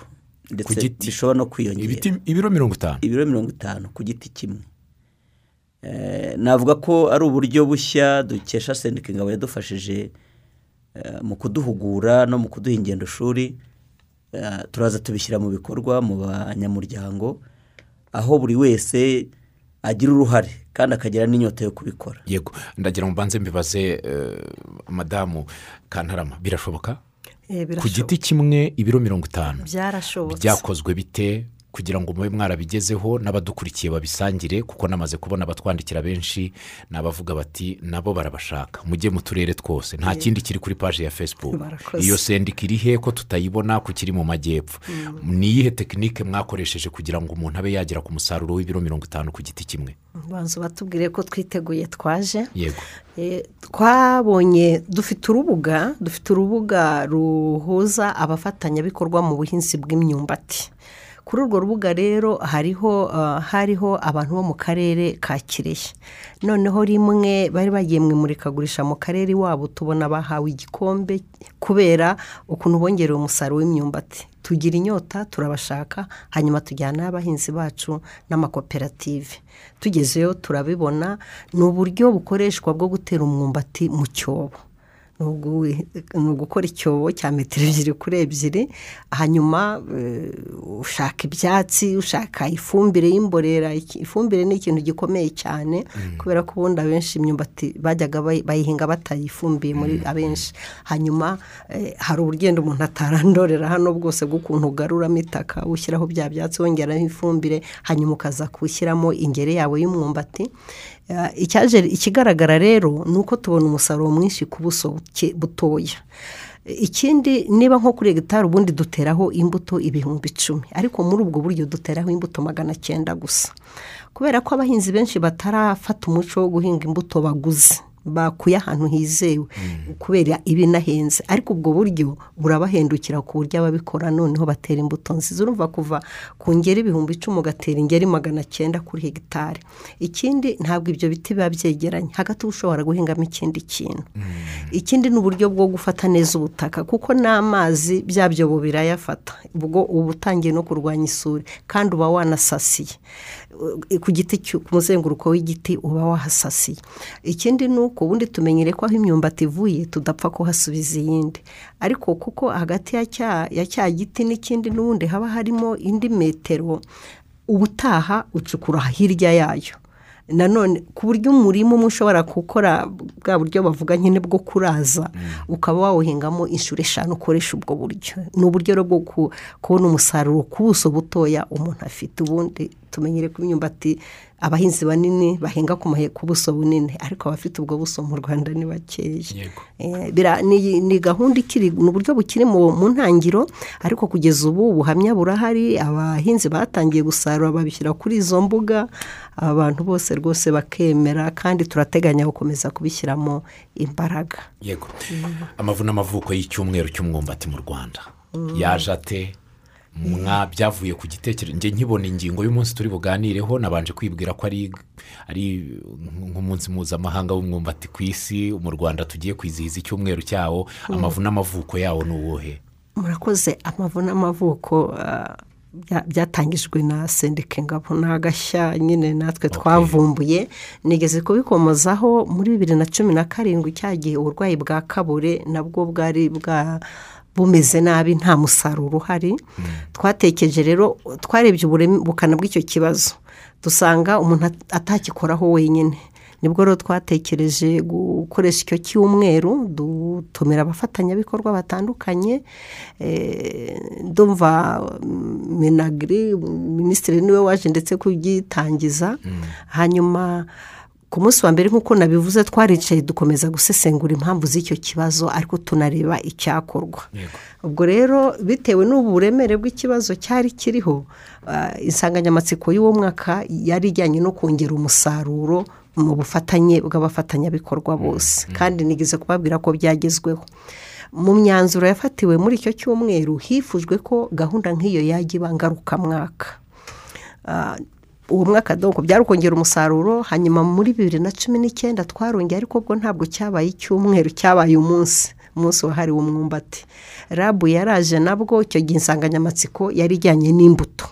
Ndetse bishobora no kwiyongera. Ibiro mirongo itanu. Ibiro mirongo itanu ku giti kimwe. Eh, navuga ko ari uburyo bushya dukesha sendika ingabo yadufashije eh, mu kuduhugura no mu kuduha ingendoshuri Eh, turaza tubishyira mu bikorwa mu banyamuryango aho buri wese agira uruhare kandi akagira n'inyota yo kubikora. Yego. Ndagira ngo mbanze mbibaze madamu kantarama. Birashoboka? Ku birashoboka. giti kimwe ibiro mirongo itanu. Byakozwe bite? Kugira ngo mube mwarabigezeho n'abadukurikiye babisangire kuko namaze kubona abatwandikira benshi ni abavuga bati nabo barabashaka. Mujye mu turere twose. Nta kindi kiri kuri paji ya facebook. Barakoze. iyo sendika iri he ko tutayibona ko kiri mu majyepfo? Ni iyihe tekinike mwakoresheje kugira ngo umuntu abe yagera ku musaruro w'ibiro mirongo itanu ku giti kimwe? Banza batubwire ko twiteguye twaje. Yego. Eh, twabonye dufite urubuga dufite urubuga ruhuza abafatanyabikorwa mu buhinzi bw'imyumbati. Kuri urwo rubuga rero hariho ah, hariho abantu bo mu karere ka kirehe. Noneho rimwe bari bagiye mu imurikagurisha mu karere iwabo tubona bahawe igikombe kubera ukuntu bongerewe umusaruro w'imyumbati. Tugira inyota turabashaka hanyuma tujyana n'abahinzi bacu n'amakoperative. Tugezeyo turabibona ni uburyo bukoreshwa bwo gutera umwumbati mu cyobo. Ni ugu- ni ugukora icyobo cya metero ebyiri kuri ebyiri hanyuma eh, ushaka ibyatsi ushaka ifumbire y'imborera ifumbire ni ikintu gikomeye cyane kubera ko ubundi abenshi imyumbati bajyaga bayi- bayihinga batayifumbiye muri abenshi. Hanyuma eh, hari urugendo umuntu atarandorera hano bwose bw'ukuntu ugaruramo itaka ushyiraho bya byatsi wongeraho ifumbire hanyuma ukaza kuwushyiramo ingere yawe y'umwumbati. Ikigaragara rero ni uko tubona umusaruro mwinshi ku buso butoya. Ikindi niba nko kuri hegitari ubundi duteraho imbuto ibihumbi icumi. Ariko muri ubwo buryo duteraho imbuto magana cyenda gusa. Kubera ko abahinzi benshi batarafata umuco wo guhinga imbuto baguze. Bakuye ahantu hizewe. Kubera ibinahenze ariko ubwo buryo burabahendukira ku buryo ababikora noneho batera imbuto nziza. Urumva kuva ku ngeri ibihumbi icumi ugatera ingeri magana cyenda kuri hegitari. Ikindi ntabwo ibyo biti biba byegeranye. Hagati uba ushobora guhingamo ikindi kintu. Ikindi ni uburyo bwo gufata neza ubutaka kuko n'amazi bya byobo birayafata. Ubwo uba utangiye no kurwanya isuri kandi uba wanasasiye. Ku giti ku muzenguruko w'igiti uba wahasasiye. Ikindi ni uko ubundi tumenyere ko aho imyumbati ivuye tudapfa kuhasubiza iyindi. Ariko kuko hagati ya cya giti n'ikindi n'ubundi haba harimo indi metero ubutaha ucukura hirya yayo. Nanone ku buryo umurima umwe ushobora gukora bwa buryo bavuga nyine bwo kuraza ukaba wawuhingamo inshuro eshanu ukoresha ubwo buryo. Ni uburyo bwo kubona umusaruro ku buso butoya umuntu afite. Ubundi tumenyere ko imyumbati abahinzi banini bahinga ku buso bunini. Ariko abafite ubwo buso mu rwanda ni bakeya. Ni gahunda ikiri ni uburyo bukiri mu ntangiro. Ariko kugeza ubu ubuhamya burahari abahinzi batangiye gusarura babishyira kuri izo mbuga. Abantu bose rwose bakemera kandi turateganya gukomeza kubishyiramo imbaraga. Yego. Amavu n'amavuko y'icyumweru cy'umwumbati mu rwanda. Yaje ate? Byavuye ku gitekerezo. Njye nkibona ingingo y'umunsi turi buganireho nabanje kwibwira ko ari ari nk'umunsi mpuzamahanga w'umwumbati ku isi mu rwanda tugiye kwizihiza icyumweru cyawo. Amavu n'amavuko yawo ni uwuhe? Murakoze. Amavu n'amavuko byatangijwe na sendike ngabo. Ni agashya nyine natwe twavumbuye. Nigeze kubikomozaho muri bibiri na cumi na karindwi cyagihe uburwayi bwa kabure nabwo bwari bwa bumeze nabi nta musaruro uhari. Twatekereje rero twarebye ubukana bw'icyo kibazo. Dusanga umuntu atakikoraho wenyine. Ni bwo rero twatekereje gukoresha icyo cyumweru dutumira abafatanyabikorwa batandukanye ndumva minagiri minisitiri ni we waje ndetse kugitangiza hanyuma ku munsi wa mbere nk'uko nabivuze twaricaye dukomeza gusesengura impamvu z'icyo kibazo ariko tunareba icyakorwa. Ubwo rero bitewe n'ubu buremere bw'ikibazo cyari kiriho insanganyamatsiko y'uwo mwaka yari ijyanye no kongera umusaruro mu bufatanye bw'abafatanyabikorwa bose. kandi nigeze kubabwira ko byagezweho. Mu myanzuro yafatiwe muri icyo cyumweru hifujwe ko gahunda nk'iyo yajya iba ngarukamwaka uwo mwaka doko byari ukongera umusaruro hanyuma muri bibiri na cumi n'icyenda twarongeye ariko bwo ntabwo cyabaye icyumweru cyabaye umunsi umunsi wahariwe umwumbati. Rabu yaraje nabwo icyo gihe insanganyamatsiko yari ijyanye n'imbuto.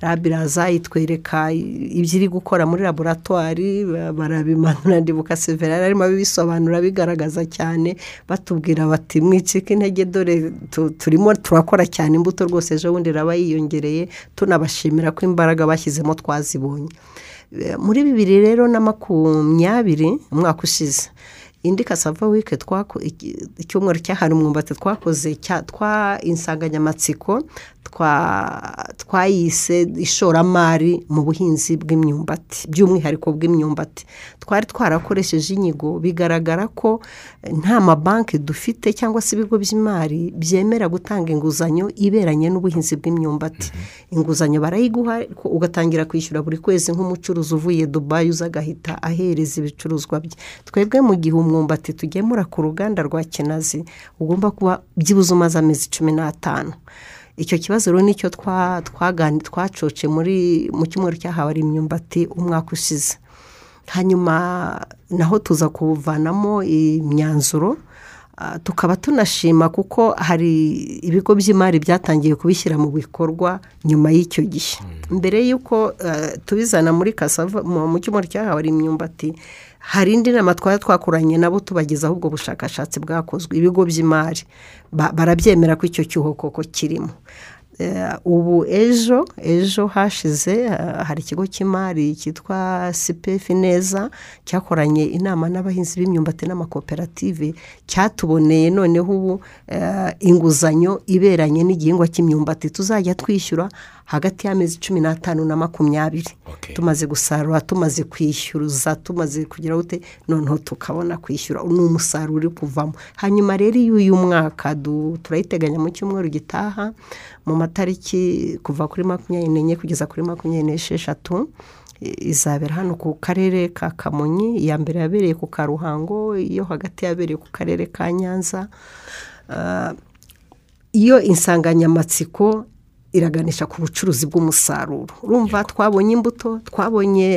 Rabu iraza itwereka ibyo iri gukora muri laboratwari barabimanura ndibuka severa arimo abibisobanura bigaragaza cyane batubwira bati mwicike intege dore turimo turakora cyane imbuto rwose ejo bundi iraba yiyongereye tunabashimira ko imbaraga bashyizemo twazibonye. Muri bibiri rero na makumyabiri umwaka ushize indi kasava wike icyumweru cyahariwe umwumbati twakoze twa insanganyamatsiko twayise ishoramari mu buhinzi bw'imyumbati by'umwihariko bw'imyumbati. Twari twarakoresheje inyigo bigaragara ko nta mabanki dufite cyangwa se ibigo by'imari byemera gutanga inguzanyo iberanye n'ubuhinzi bw'imyumbati. Inguzanyo barayiguha ugatangira kwishyura buri kwezi nk'umucuruzi uvuye dubayi uza agahita ahereza ibicuruzwa bye. Twebwe mu gihe umwumbati tugemura ku ruganda rwa kinazi ugomba kuba byibuze umaze amezi cumi n'atanu. Icyo kibazo rero ni cyo twacoce muri mu cyumweru cyahawe ari imyumbati umwaka ushize. Hanyuma naho tuza kuvanamo imyanzuro tukaba tunashima kuko hari ibigo by'imari byatangiye kubishyira mu bikorwa nyuma y'icyo gihe. Mbere y'uko tubizana muri kasava mu cyumweru cyahawe imyumbati hari indi nama twari twakoranye nabo tubagezaho ubwo bushakashatsi bwakozwe. Ibigo by'imari barabyemera ko icyo cyuho koko kirimo ubu ejo ejo hashize hari ikigo cy'imari cyitwa sipefi neza cyakoranye inama n'abahinzi b'imyumbati n'amakoperative cyatuboneye noneho ubu inguzanyo iberanye n'igihingwa cy'imyumbati. Tuzajya twishyura hagati y'amezi cumi n'atanu na makumyabiri. Tumaze gusarura tumaze kwishyuza tumaze kugira ute noneho tukabona kwishyura. Ni umusaruro uri kuvamo. Hanyuma rero iyo uyu mwaka turayiteganya mu cyumweru gitaha mu matariki kuva kuri makumyabiri n'enye kugeza kuri makumyabiri n'esheshatu izabera hano ku karere ka kamonyi iya mbere yabereye ku karuhango iyo hagati yabereye ku karere ka nyanza. Ah, iyo insanganyamatsiko iraganisha ku bucuruzi bw'umusaruro. Urumva twabonye imbuto twabonye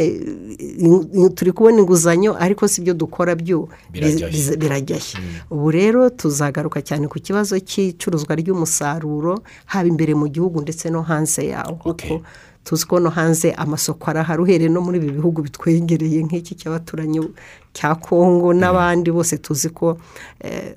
in- turi kubona inguzanyo ariko si byo dukora byo Birajya he? biza- birajya he ubu rero tuzagaruka cyane ku kibazo cy'icuruzwa ry'umusaruro haba imbere mu gihugu ndetse no hanze yawo kuko tuzi ko no hanze amasoko arahari uhereye no muri ibi bihugu bitwegereye nk'iki cy'abaturanyi cya kongo n'abandi bose tuzi ko eh,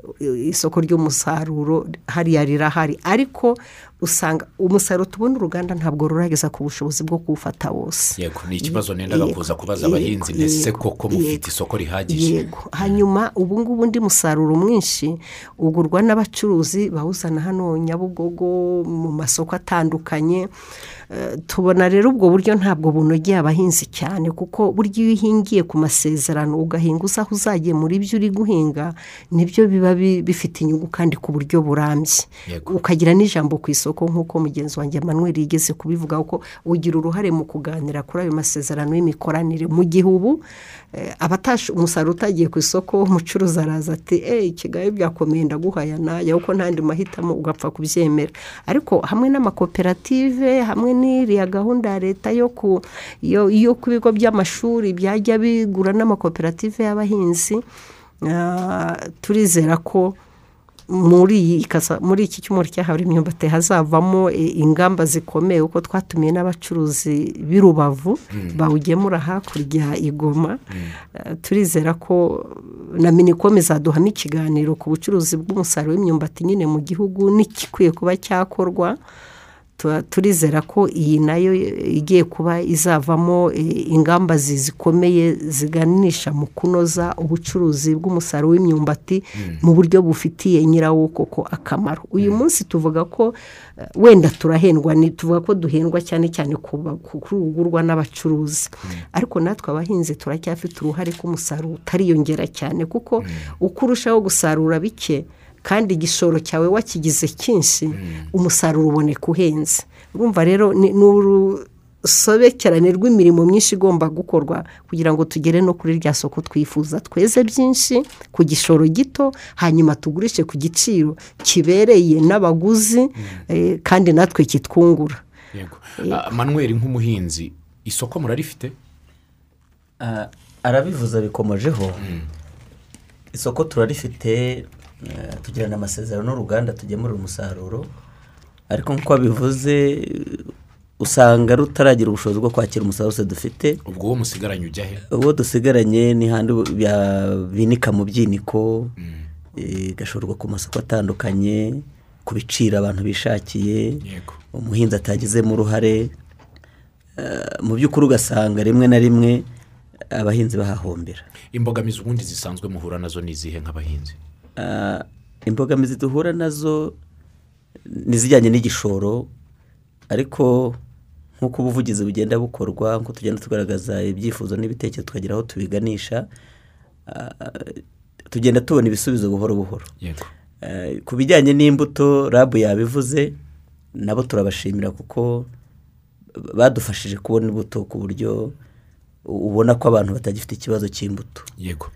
isoko ry'umusaruro hariya rirahari. Ariko usanga umusaruro tubona uruganda ntabwo rurageza ku bushobozi bwo kuwufata wose. Yego ni ikibazo nendaga kuza kubaza abahinzi ndetse koko mufite isoko rihagije? yego. Hanyuma ubu ngubu undi musaruro mwinshi ugurwa n'abacuruzi bawuzana hano nyabugogo mu masoko atandukanye. Eh, tubona rero ubwo buryo ntabwo bunogeye abahinzi cyane kuko burya iyo uhingiye ku masezerano ugahinga uzi aho uzagiye muri byo uri guhinga ni byo biba bi- bifite inyungu kandi ku buryo burambye. Ukagira n'ijambo ku isoko nk'uko mugenzi wanjye Emmanuel yigeze kubivuga ko ugira uruhare mu kuganira kuri ayo masezerano y'imikoranire. Mu gihe ubu eh, umusaruro utagiye ku isoko umucuruzi araza ati eee kigali byakomeye ndaguhaya naya kuko ntandi mahitamo ugapfa kubyemera. Ariko hamwe n'amakoperative hamwe n'iriya gahunda ya leta yo ku yo yo ku bigo by'amashuri byajya bigura n'amakoperative y'abahinzi ah, turizera ko muri iyi kasa- muri iki cyumweru cyahawe imyumbati hazavamo ingamba zikomeye kuko twatumiye n'abacuruzi b'i rubavu bawugemura hakurya i Goma. Eh, turizera ko na minicom izaduhamo ikiganiro ku bucuruzi bw'umusaruro w'imyumbati nyine mu gihugu n'igikwiye kuba cyakorwa. Turizera ko iyi na yo igiye kuba izavamo eh, ingamba zi- zikomeye ziganisha mu kunoza ubucuruzi bw'umusaruro w'imyumbati mu buryo bufitiye nyirawo koko akamaro. Uyu munsi tuvuga ko eh, wenda turahendwa ni tuvuga ko duhendwa cyane cyane ku ba- ku- kuri ugurwa n'abacuruzi ariko natwe abahinzi turacyafite uruhare ko umusaruro utariyongera cyane kuko uko urushaho gusarura bike kandi igishoro cyawe wakigize cyinshi umusaruro uboneka uhenze. Urumva rero ni urusobekerane rw'imirimo myinshi igomba gukorwa kugira ngo tugere no kuri rya soko twifuza. Tweze byinshi ku gishoro gito hanyuma tugurishe ku giciro kibereye n'abaguzi eh, kandi natwe kitwungura. Yego. Ah, manuel nk'umuhinzi isoko murarifite? Ah, arabivuze bikomojeho. Isoko turarifite eh, tugirana amasezerano n'uruganda tugemurira umusaruro ariko nk'uko abivuze eh, usanga rutaragira ubushobozi bwo kwakira umusaruro wose dufite. Ubwo uwo musigaranye ujya he? Uwo dusigaranye ni handi binika mu byiniko eh, gashorwa ku masoko atandukanye ku biciro abantu bishakiye umuhinzi atagizemo uruhare. Eh, mu by'ukuri ugasanga rimwe na rimwe abahinzi bahahombera. Imbogamizi ubundi zisanzwe muhura na zo ni izihe nk'abahinzi? Ah, imbogamizi duhura na zo ni izijyanye n'igishoro ariko nk'uko ubuvugizi bugenda bukorwa nk'uko tugenda tugaragaza ibyifuzo n'ibitekerezo tukagira aho tubiganisha ah, tugenda tubona ibisubizo buhoro buhoro. Eh, ku bijyanye n'imbuto rabu yabivuze nabo turabashimira kuko badufashije kubona imbuto ku buryo ubona ko abantu batagifite ikibazo cy'imbuto. Yego.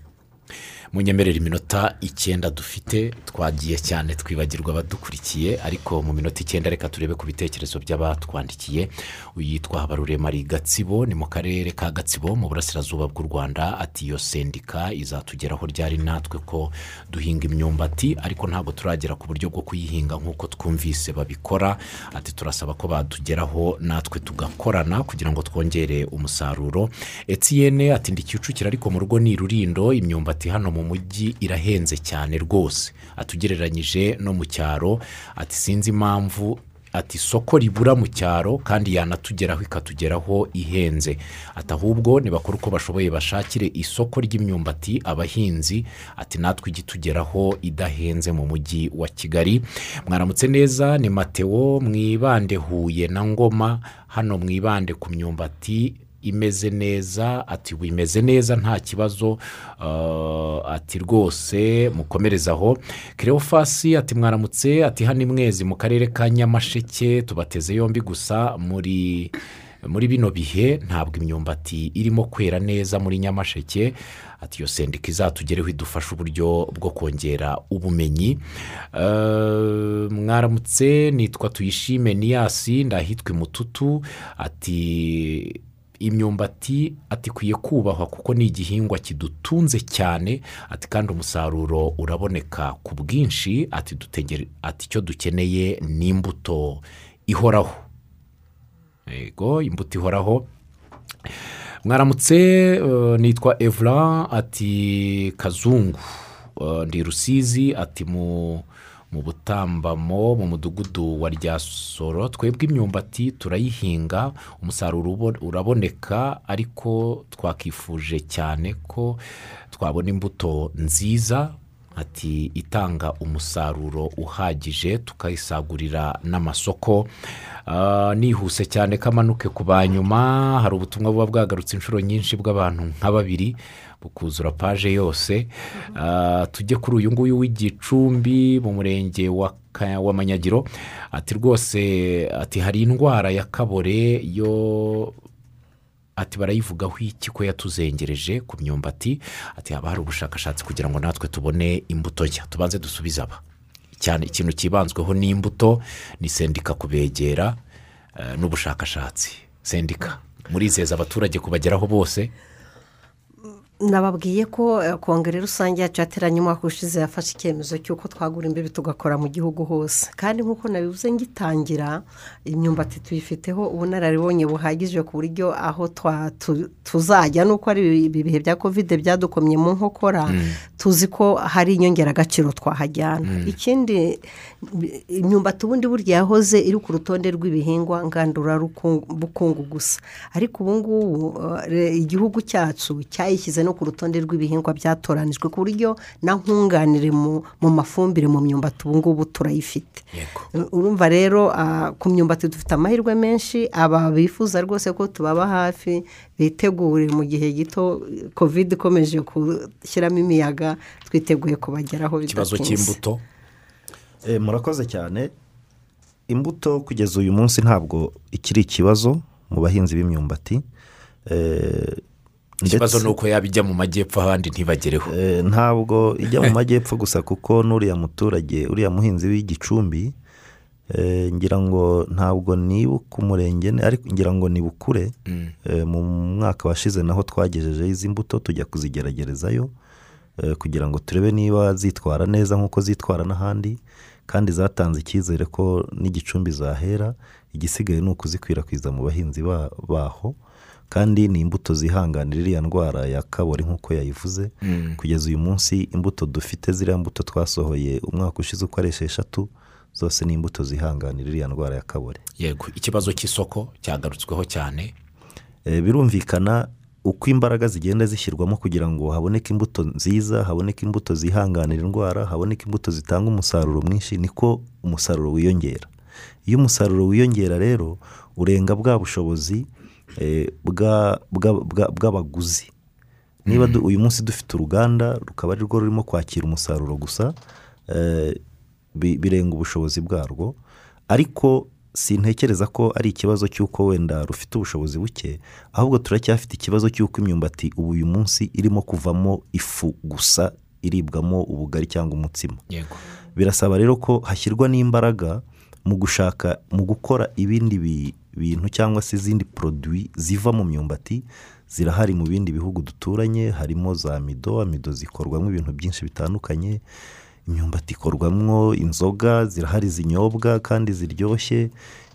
Munyemerera iminota icyenda dufite twagiye cyane twibagirwa abadukurikiye ariko mu minota icyenda reka turebe ku bitekerezo by'abatwandikiye. Uyitwa habaruremari gatsibo ni mu karere ka gatsibo mu burasirazuba bw'u rwanda. Ati iyo sendika izatugeraho ryari natwe ko duhinga imyumbati? Ariko ntabwo turagera ku buryo bwo kuyihinga nk'uko twumvise babikora. Ati turasaba ko batugeraho natwe tugakorana kugira ngo twongere umusaruro. Etiyene ati ndi kicukiro ariko mu rugo ni rurindo. Imyumbati hano mu mujyi irahenze cyane rwose. Atugereranyije no mu cyaro ati sinzi impamvu ati isoko ribura mu cyaro kandi yanatugeraho ikatugeraho ihenze. Ati ahubwo nibakora uko bashoboye bashakire isoko ry'imyumbati abahinzi ati natwe ijye itugeraho idahenze mu mujyi wa kigali. Mwaramutse neza ni mateo mwibande huye na ngoma hano mwibande ku myumbati imeze neza ati wimeze neza nta kibazo uh, ati rwose mukomereze aho. Kerewofasi ati mwaramutse ati hano imwezi mu karere ka nyamasheke tubateze yombi gusa muri muri bino bihe ntabwo imyumbati irimo kwera neza muri nyamasheke. Ati iyo sendika izatugereho idufasha uburyo bwo kongera ubumenyi. Eh, mwaramutse nitwa tuyishime niyasi ndahitwa imututu ati imyumbati ati ikwiye kubahwa kuko ni igihingwa kidutunze cyane. Ati kandi umusaruro uraboneka ku bwinshi. Ati icyo dukeneye ni imbuto ihoraho. Yego imbuto ihoraho. Mwaramutse eh, nitwa evra ati kazungu Eh, ndi rusizi ati mu mu butambamo mu mudugudu wa ryasoro twebwe imyumbati turayihinga umusaruro uraboneka ariko twakifuje cyane ko twabona imbuto nziza ati itanga umusaruro uhagije tukayisagurira n'amasoko. Ah, nihuse cyane kamanuke ku banyuma hari ubutumwa buba bwagarutse inshuro nyinshi bw'abantu nka babiri bukuzura paje yose Ah, tujye kuri uyu nguyu w'igicumbi mu murenge wa wa manyagiro. Ati rwose ati hari indwara ya kabore yo ati barayivugaho iki ko yatuzengereje ku myumbati? Ati haba hari ubushakashatsi kugira ngo natwe tubone imbuto nshya. Tubanze dusubize aba. Cyane ikintu cyibanzweho ni imbuto ni sendika kubegera eh, n'ubushakashatsi. Sendika murizeza abaturage kubageraho bose. Nababwiye ko eh, kongere rusange yacu yateranye umwaka ushize yafashe icyemezo cy'uko twagura imbibi tugakora mu gihugu hose. Kandi nk'uko nabivuze ngitangira imyumbati tuyifiteho ubunararibonye buhagije ku buryo aho tuzajya nuko ari ibi bihe bya kovide byadukomye mu nkokora tuzi ko hari inyongeragaciro twahajyana. Ikindi bi- imyumbati ubundi burya yahoze iri ku rutonde rw'ibihingwa ngandurabukungu gusa. Ariko ubu ngubu eh, igihugu cyacu cyayishyize no ku rutonde rw'ibihingwa byatoranijwe ku buryo na nkunganire mu mafumbire mu myumbati ubu ngubu turayifite. Urumva rero ah, ku myumbati dufite amahirwe menshi aba bifuza rwose ko tubaba hafi bitegure mu gihe gito kovide ikomeje gushyiramo imiyaga twiteguye kubageraho ikibazo bidatinze. cy'imbuto. Eh, murakoze cyane. Imbuto kugeza uyu munsi ntabwo ikiri ikibazo mu bahinzi b'imyumbati. Eh, ikibazo ni uko yaba ijya mu majyepfo ahandi ntibagereho. Eh, ntabwo ijya mu (laughs) majyepfo gusa kuko n'uriya muturage uriya muhinzi w'igicumbi eh, ngira ngo ntabwo nibuka umurenge ariko ngira ngo ni bukure Eh, mu mwaka washize naho twagejejeho izi mbuto tujya kuzigeragerezayo eh, kugira ngo turebe niba zitwara neza nk'uko zitwara n'ahandi. Kandi zatanze icyizere ko n'igicumbi zahera igisigaye ni ukuzikwirakwiza mu bahinzi ba- baho kandi ni imbuto zihanganira iriya ndwara ya kabori nk'uko yayivuze. Kugeza uyu munsi imbuto dufite ziriya mbuto twasohoye umwaka ushize uko ari esheshatu zose ni imbuto zihanganira iriya ndwara ya kabori yego ikibazo cy'isoko cyagarutsweho cyane. Eh, birumvikana uko imbaraga zigenda zishyirwamo kugira ngo haboneke imbuto nziza haboneke imbuto zihanganira indwara haboneke imbuto zitanga umusaruro mwinshi niko umusaruro wiyongera. Iyo umusaruro wiyongera rero urenga bwa bushobozi eh, bwa- bwa- bwa- bw'abaguzi. Niba du- uyu munsi dufite uruganda rukaba ari rwo rurimo kwakira umusaruro gusa eh, bi- birenga ubushobozi bwarwo. Ariko sintekereza ko ari ikibazo cy'uko wenda rufite ubushobozi buke ahubwo turacyafite ikibazo cy'uko imyumbati ubu uyu munsi irimo kuvamo ifu gusa iribwamo ubugari cyangwa umutsima. Birasaba rero ko hashyirwa n'imbaraga mu gushaka mu gukora ibindi bi- bintu cyangwa se izindi poroduwi ziva mu myumbati zirahari mu bindi bihugu duturanye harimo za mido amido zikorwamo ibintu byinshi bitandukanye imyumbati ikorwamo inzoga zirahari zinyobwa kandi ziryoshye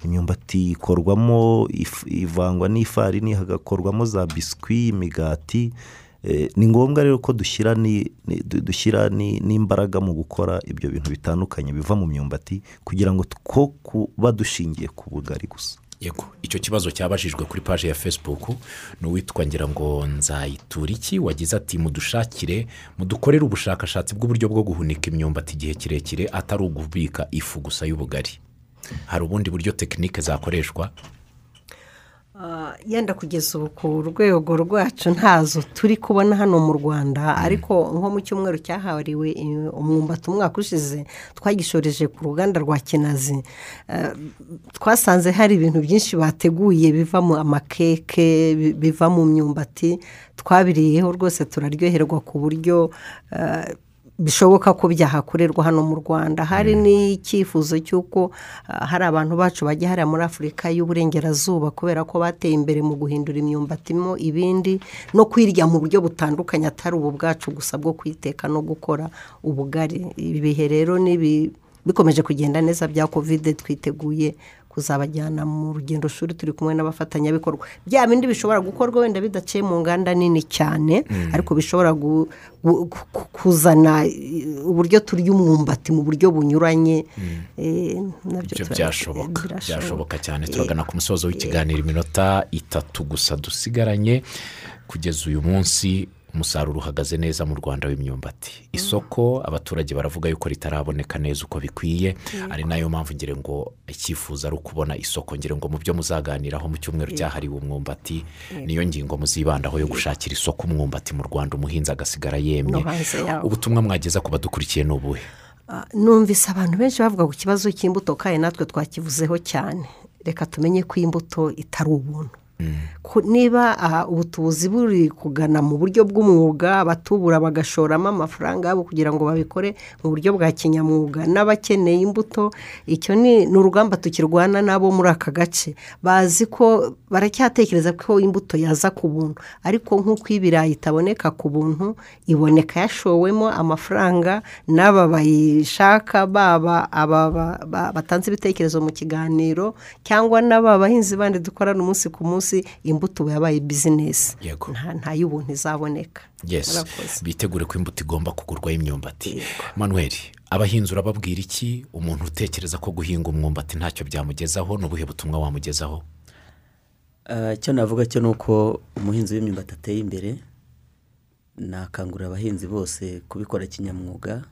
imyumbati ikorwamo ivangwa n'ifarini hagakorwamo za biswi imigati Eh, ni ngombwa rero ko dushyira ni- ni- du- dushyira ni- n'imbaraga mu gukora ibyo bintu bitandukanye biva mu myumbati kugira ngo two kuba dushingiye ku bugari gusa. Yego icyo kibazo cyabajijwe kuri paji ya fesibuku ni uwitwa ngira ngo nzayituriki wagize ati mudushakire mudukorere ubushakashatsi bw'uburyo bwo guhunika imyumbati igihe kirekire atari ugubika ifu gusa y'ubugari. Hari ubundi buryo tekinike zakoreshwa? Yenda kugeza ubu ku rwego rwacu ntazo turi kubona hano mu rwanda ariko nko mu cyumweru cyahariwe umwumbati umwaka ushize twagishoreje ku ruganda rwa kinazi. Eh, twasanze hari ibintu byinshi bateguye bivamo amakeke bi- biva mu myumbati twabiriyeho rwose turaryoherwa ku buryo eh, bishoboka ko byahakorerwa hano mu rwanda. Hari n'icyifuzo cy'uko ah, hari abantu bacu bajya hariya muri afurika y'uburengerazuba kubera ko bateye imbere mu guhindura imyumbati mo ibindi no kwirya mu buryo butandukanye atari ubu bwacu gusa bwo kwiteka no gukora ubugari. Ibi bihe rero bikomeje kugenda neza bya kovide twiteguye kuzabajyana mu rugendo shuri turi kumwe n'abafatanyabikorwa. Bya bindi bishobora gukorwa wenda bidaciye mu nganda nini cyane ariko bishobora kuzana eh, uburyo turya umwumbati mu buryo bunyuranye. Eh, na byo byashoboka. Byashoboka cyane. Turagana ku musozo w'ikiganiro iminota itatu gusa dusigaranye. Kugeza uyu munsi umusaruro uhagaze neza mu rwanda w'imyumbati. Isoko abaturage baravuga yuko ritaraboneka neza uko bikwiye. Ari na yo mpamvu ngira ngo icyifuzo ari ukubona isoko. Ngira ngo mu byo muzaganiraho mu cyumweru cyahariwe umwumbati niyo ngingo muzibandaho yo gushakira isoko umwumbati mu rwanda. Umuhinzi agasigara yemye. Ubutumwa mwageza ku badukurikiye ni ubuhe? Ah, numvise abantu benshi bavuga ku kibazo cy'imbuto kandi natwe twakivuzeho cyane. Reka tumenye ko imbuto itari ubuntu. Niba aha ubutubuzi buri kugana mu buryo bw'umwuga abatubura bagashoramo amafaranga yabo kugira ngo babikore mu buryo bwa kinyamwuga n'abakeneye imbuto icyo ni urugamba tukirwana nabo muri aka gace. Bazi ko baracyatekereza ko imbuto yaza ku buntu. Ariko nk'uko ibirayi itaboneka ku buntu iboneka yashowemo amafaranga n'aba bayishaka baba aba ba- ba- batanze ibitekerezo mu kiganiro cyangwa n'aba bahinzi bandi dukorana umunsi ku munsi imbuto ubu yabaye bizinesi Yego. nta nta y'ubuntu izaboneka. Bitegure ko imbuto igomba kugurwaho imyumbati manuel abahinzi urababwira iki? Umuntu utekereza ko guhinga umwumbati ntacyo byamugezaho? Ni ubuhe butumwa wamugezaho? Ah, icyo navuga cyo ni uko umuhinzi w'imyumbati ateye imbere nakangurira abahinzi bose kubikora kinyamwuga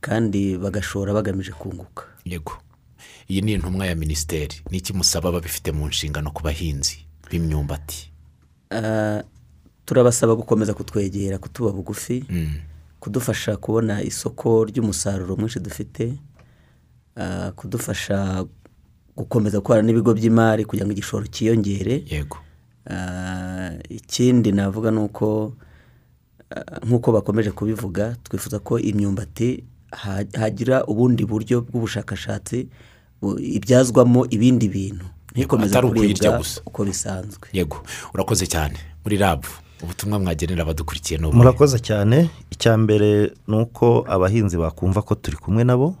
kandi bagashora bagamije kunguka. Yego. Iyi ni intumwa ya minisiteri. Ni iki musaba babifite mu nshingano ku bahinzi? B'imyumbati. Ah, turabasaba gukomeza kutwegera kutuba bugufi kudufasha kubona isoko ry'umusaruro mwinshi dufite ah, kudufasha gukomeza gukorana n'ibigo by'imari kugira ngo igishoro cyiyongere yego. Ah, ikindi navuga ni uko nk'uko bakomeje kubivuga twifuza ko imyumbati ha- hagira ubundi buryo bw'ubushakashatsi bu- ibyazwamo ibindi bintu. Ntikomeze kuribwa gusa. uko bisanzwe. Yego urakoze cyane. Muri rabu ubutumwa mwagenera abadukurikiye ni ubuhe? Murakoze cyane. Icya mbere ni uko abahinzi bakumva ko turi kumwe nabo.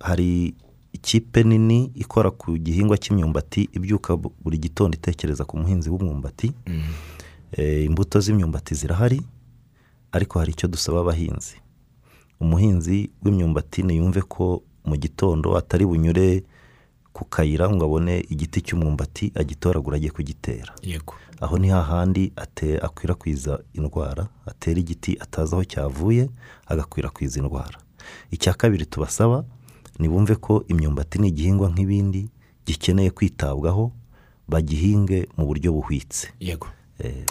Hari ikipe nini ikora ku gihingwa cy'imyumbati ibyuka bu- buri gitondo itekereza ku muhinzi w'umwumbati. Eh, imbuto z'imyumbati zirahari ariko hari icyo dusaba abahinzi. Umuhinzi w'imyumbati niyumve ko mu gitondo atari bunyure ku kayira ngo abone igiti cy'umwumbati agitoragura ajye kugitera. Yego. Aho ni hahandi ate- akwirakwiza indwara atera igiti atazi aho cyavuye agakwirakwiza indwara. Icya kabiri tubasaba ni bumve ko imyumbati ni igihingwa nk'ibindi gikeneye kwitabwaho bagihinge mu buryo buhwitse. Yego. Eh,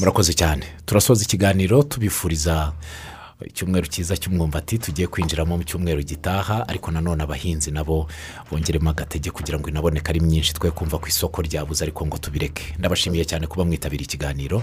murakoze cyane. Turasoza ikiganiro tubifuriza icyumweru cyiza cy'umwumbati tugiye kwinjiramo mu cyumweru gitaha ariko nanone abahinzi nabo bongeremo agatege kugira ngo inaboneke ari myinshi twe kumva ku isoko ryabuze ariko ngo tubireke. Ndabashimiye cyane kuba mwitabira ikiganiro.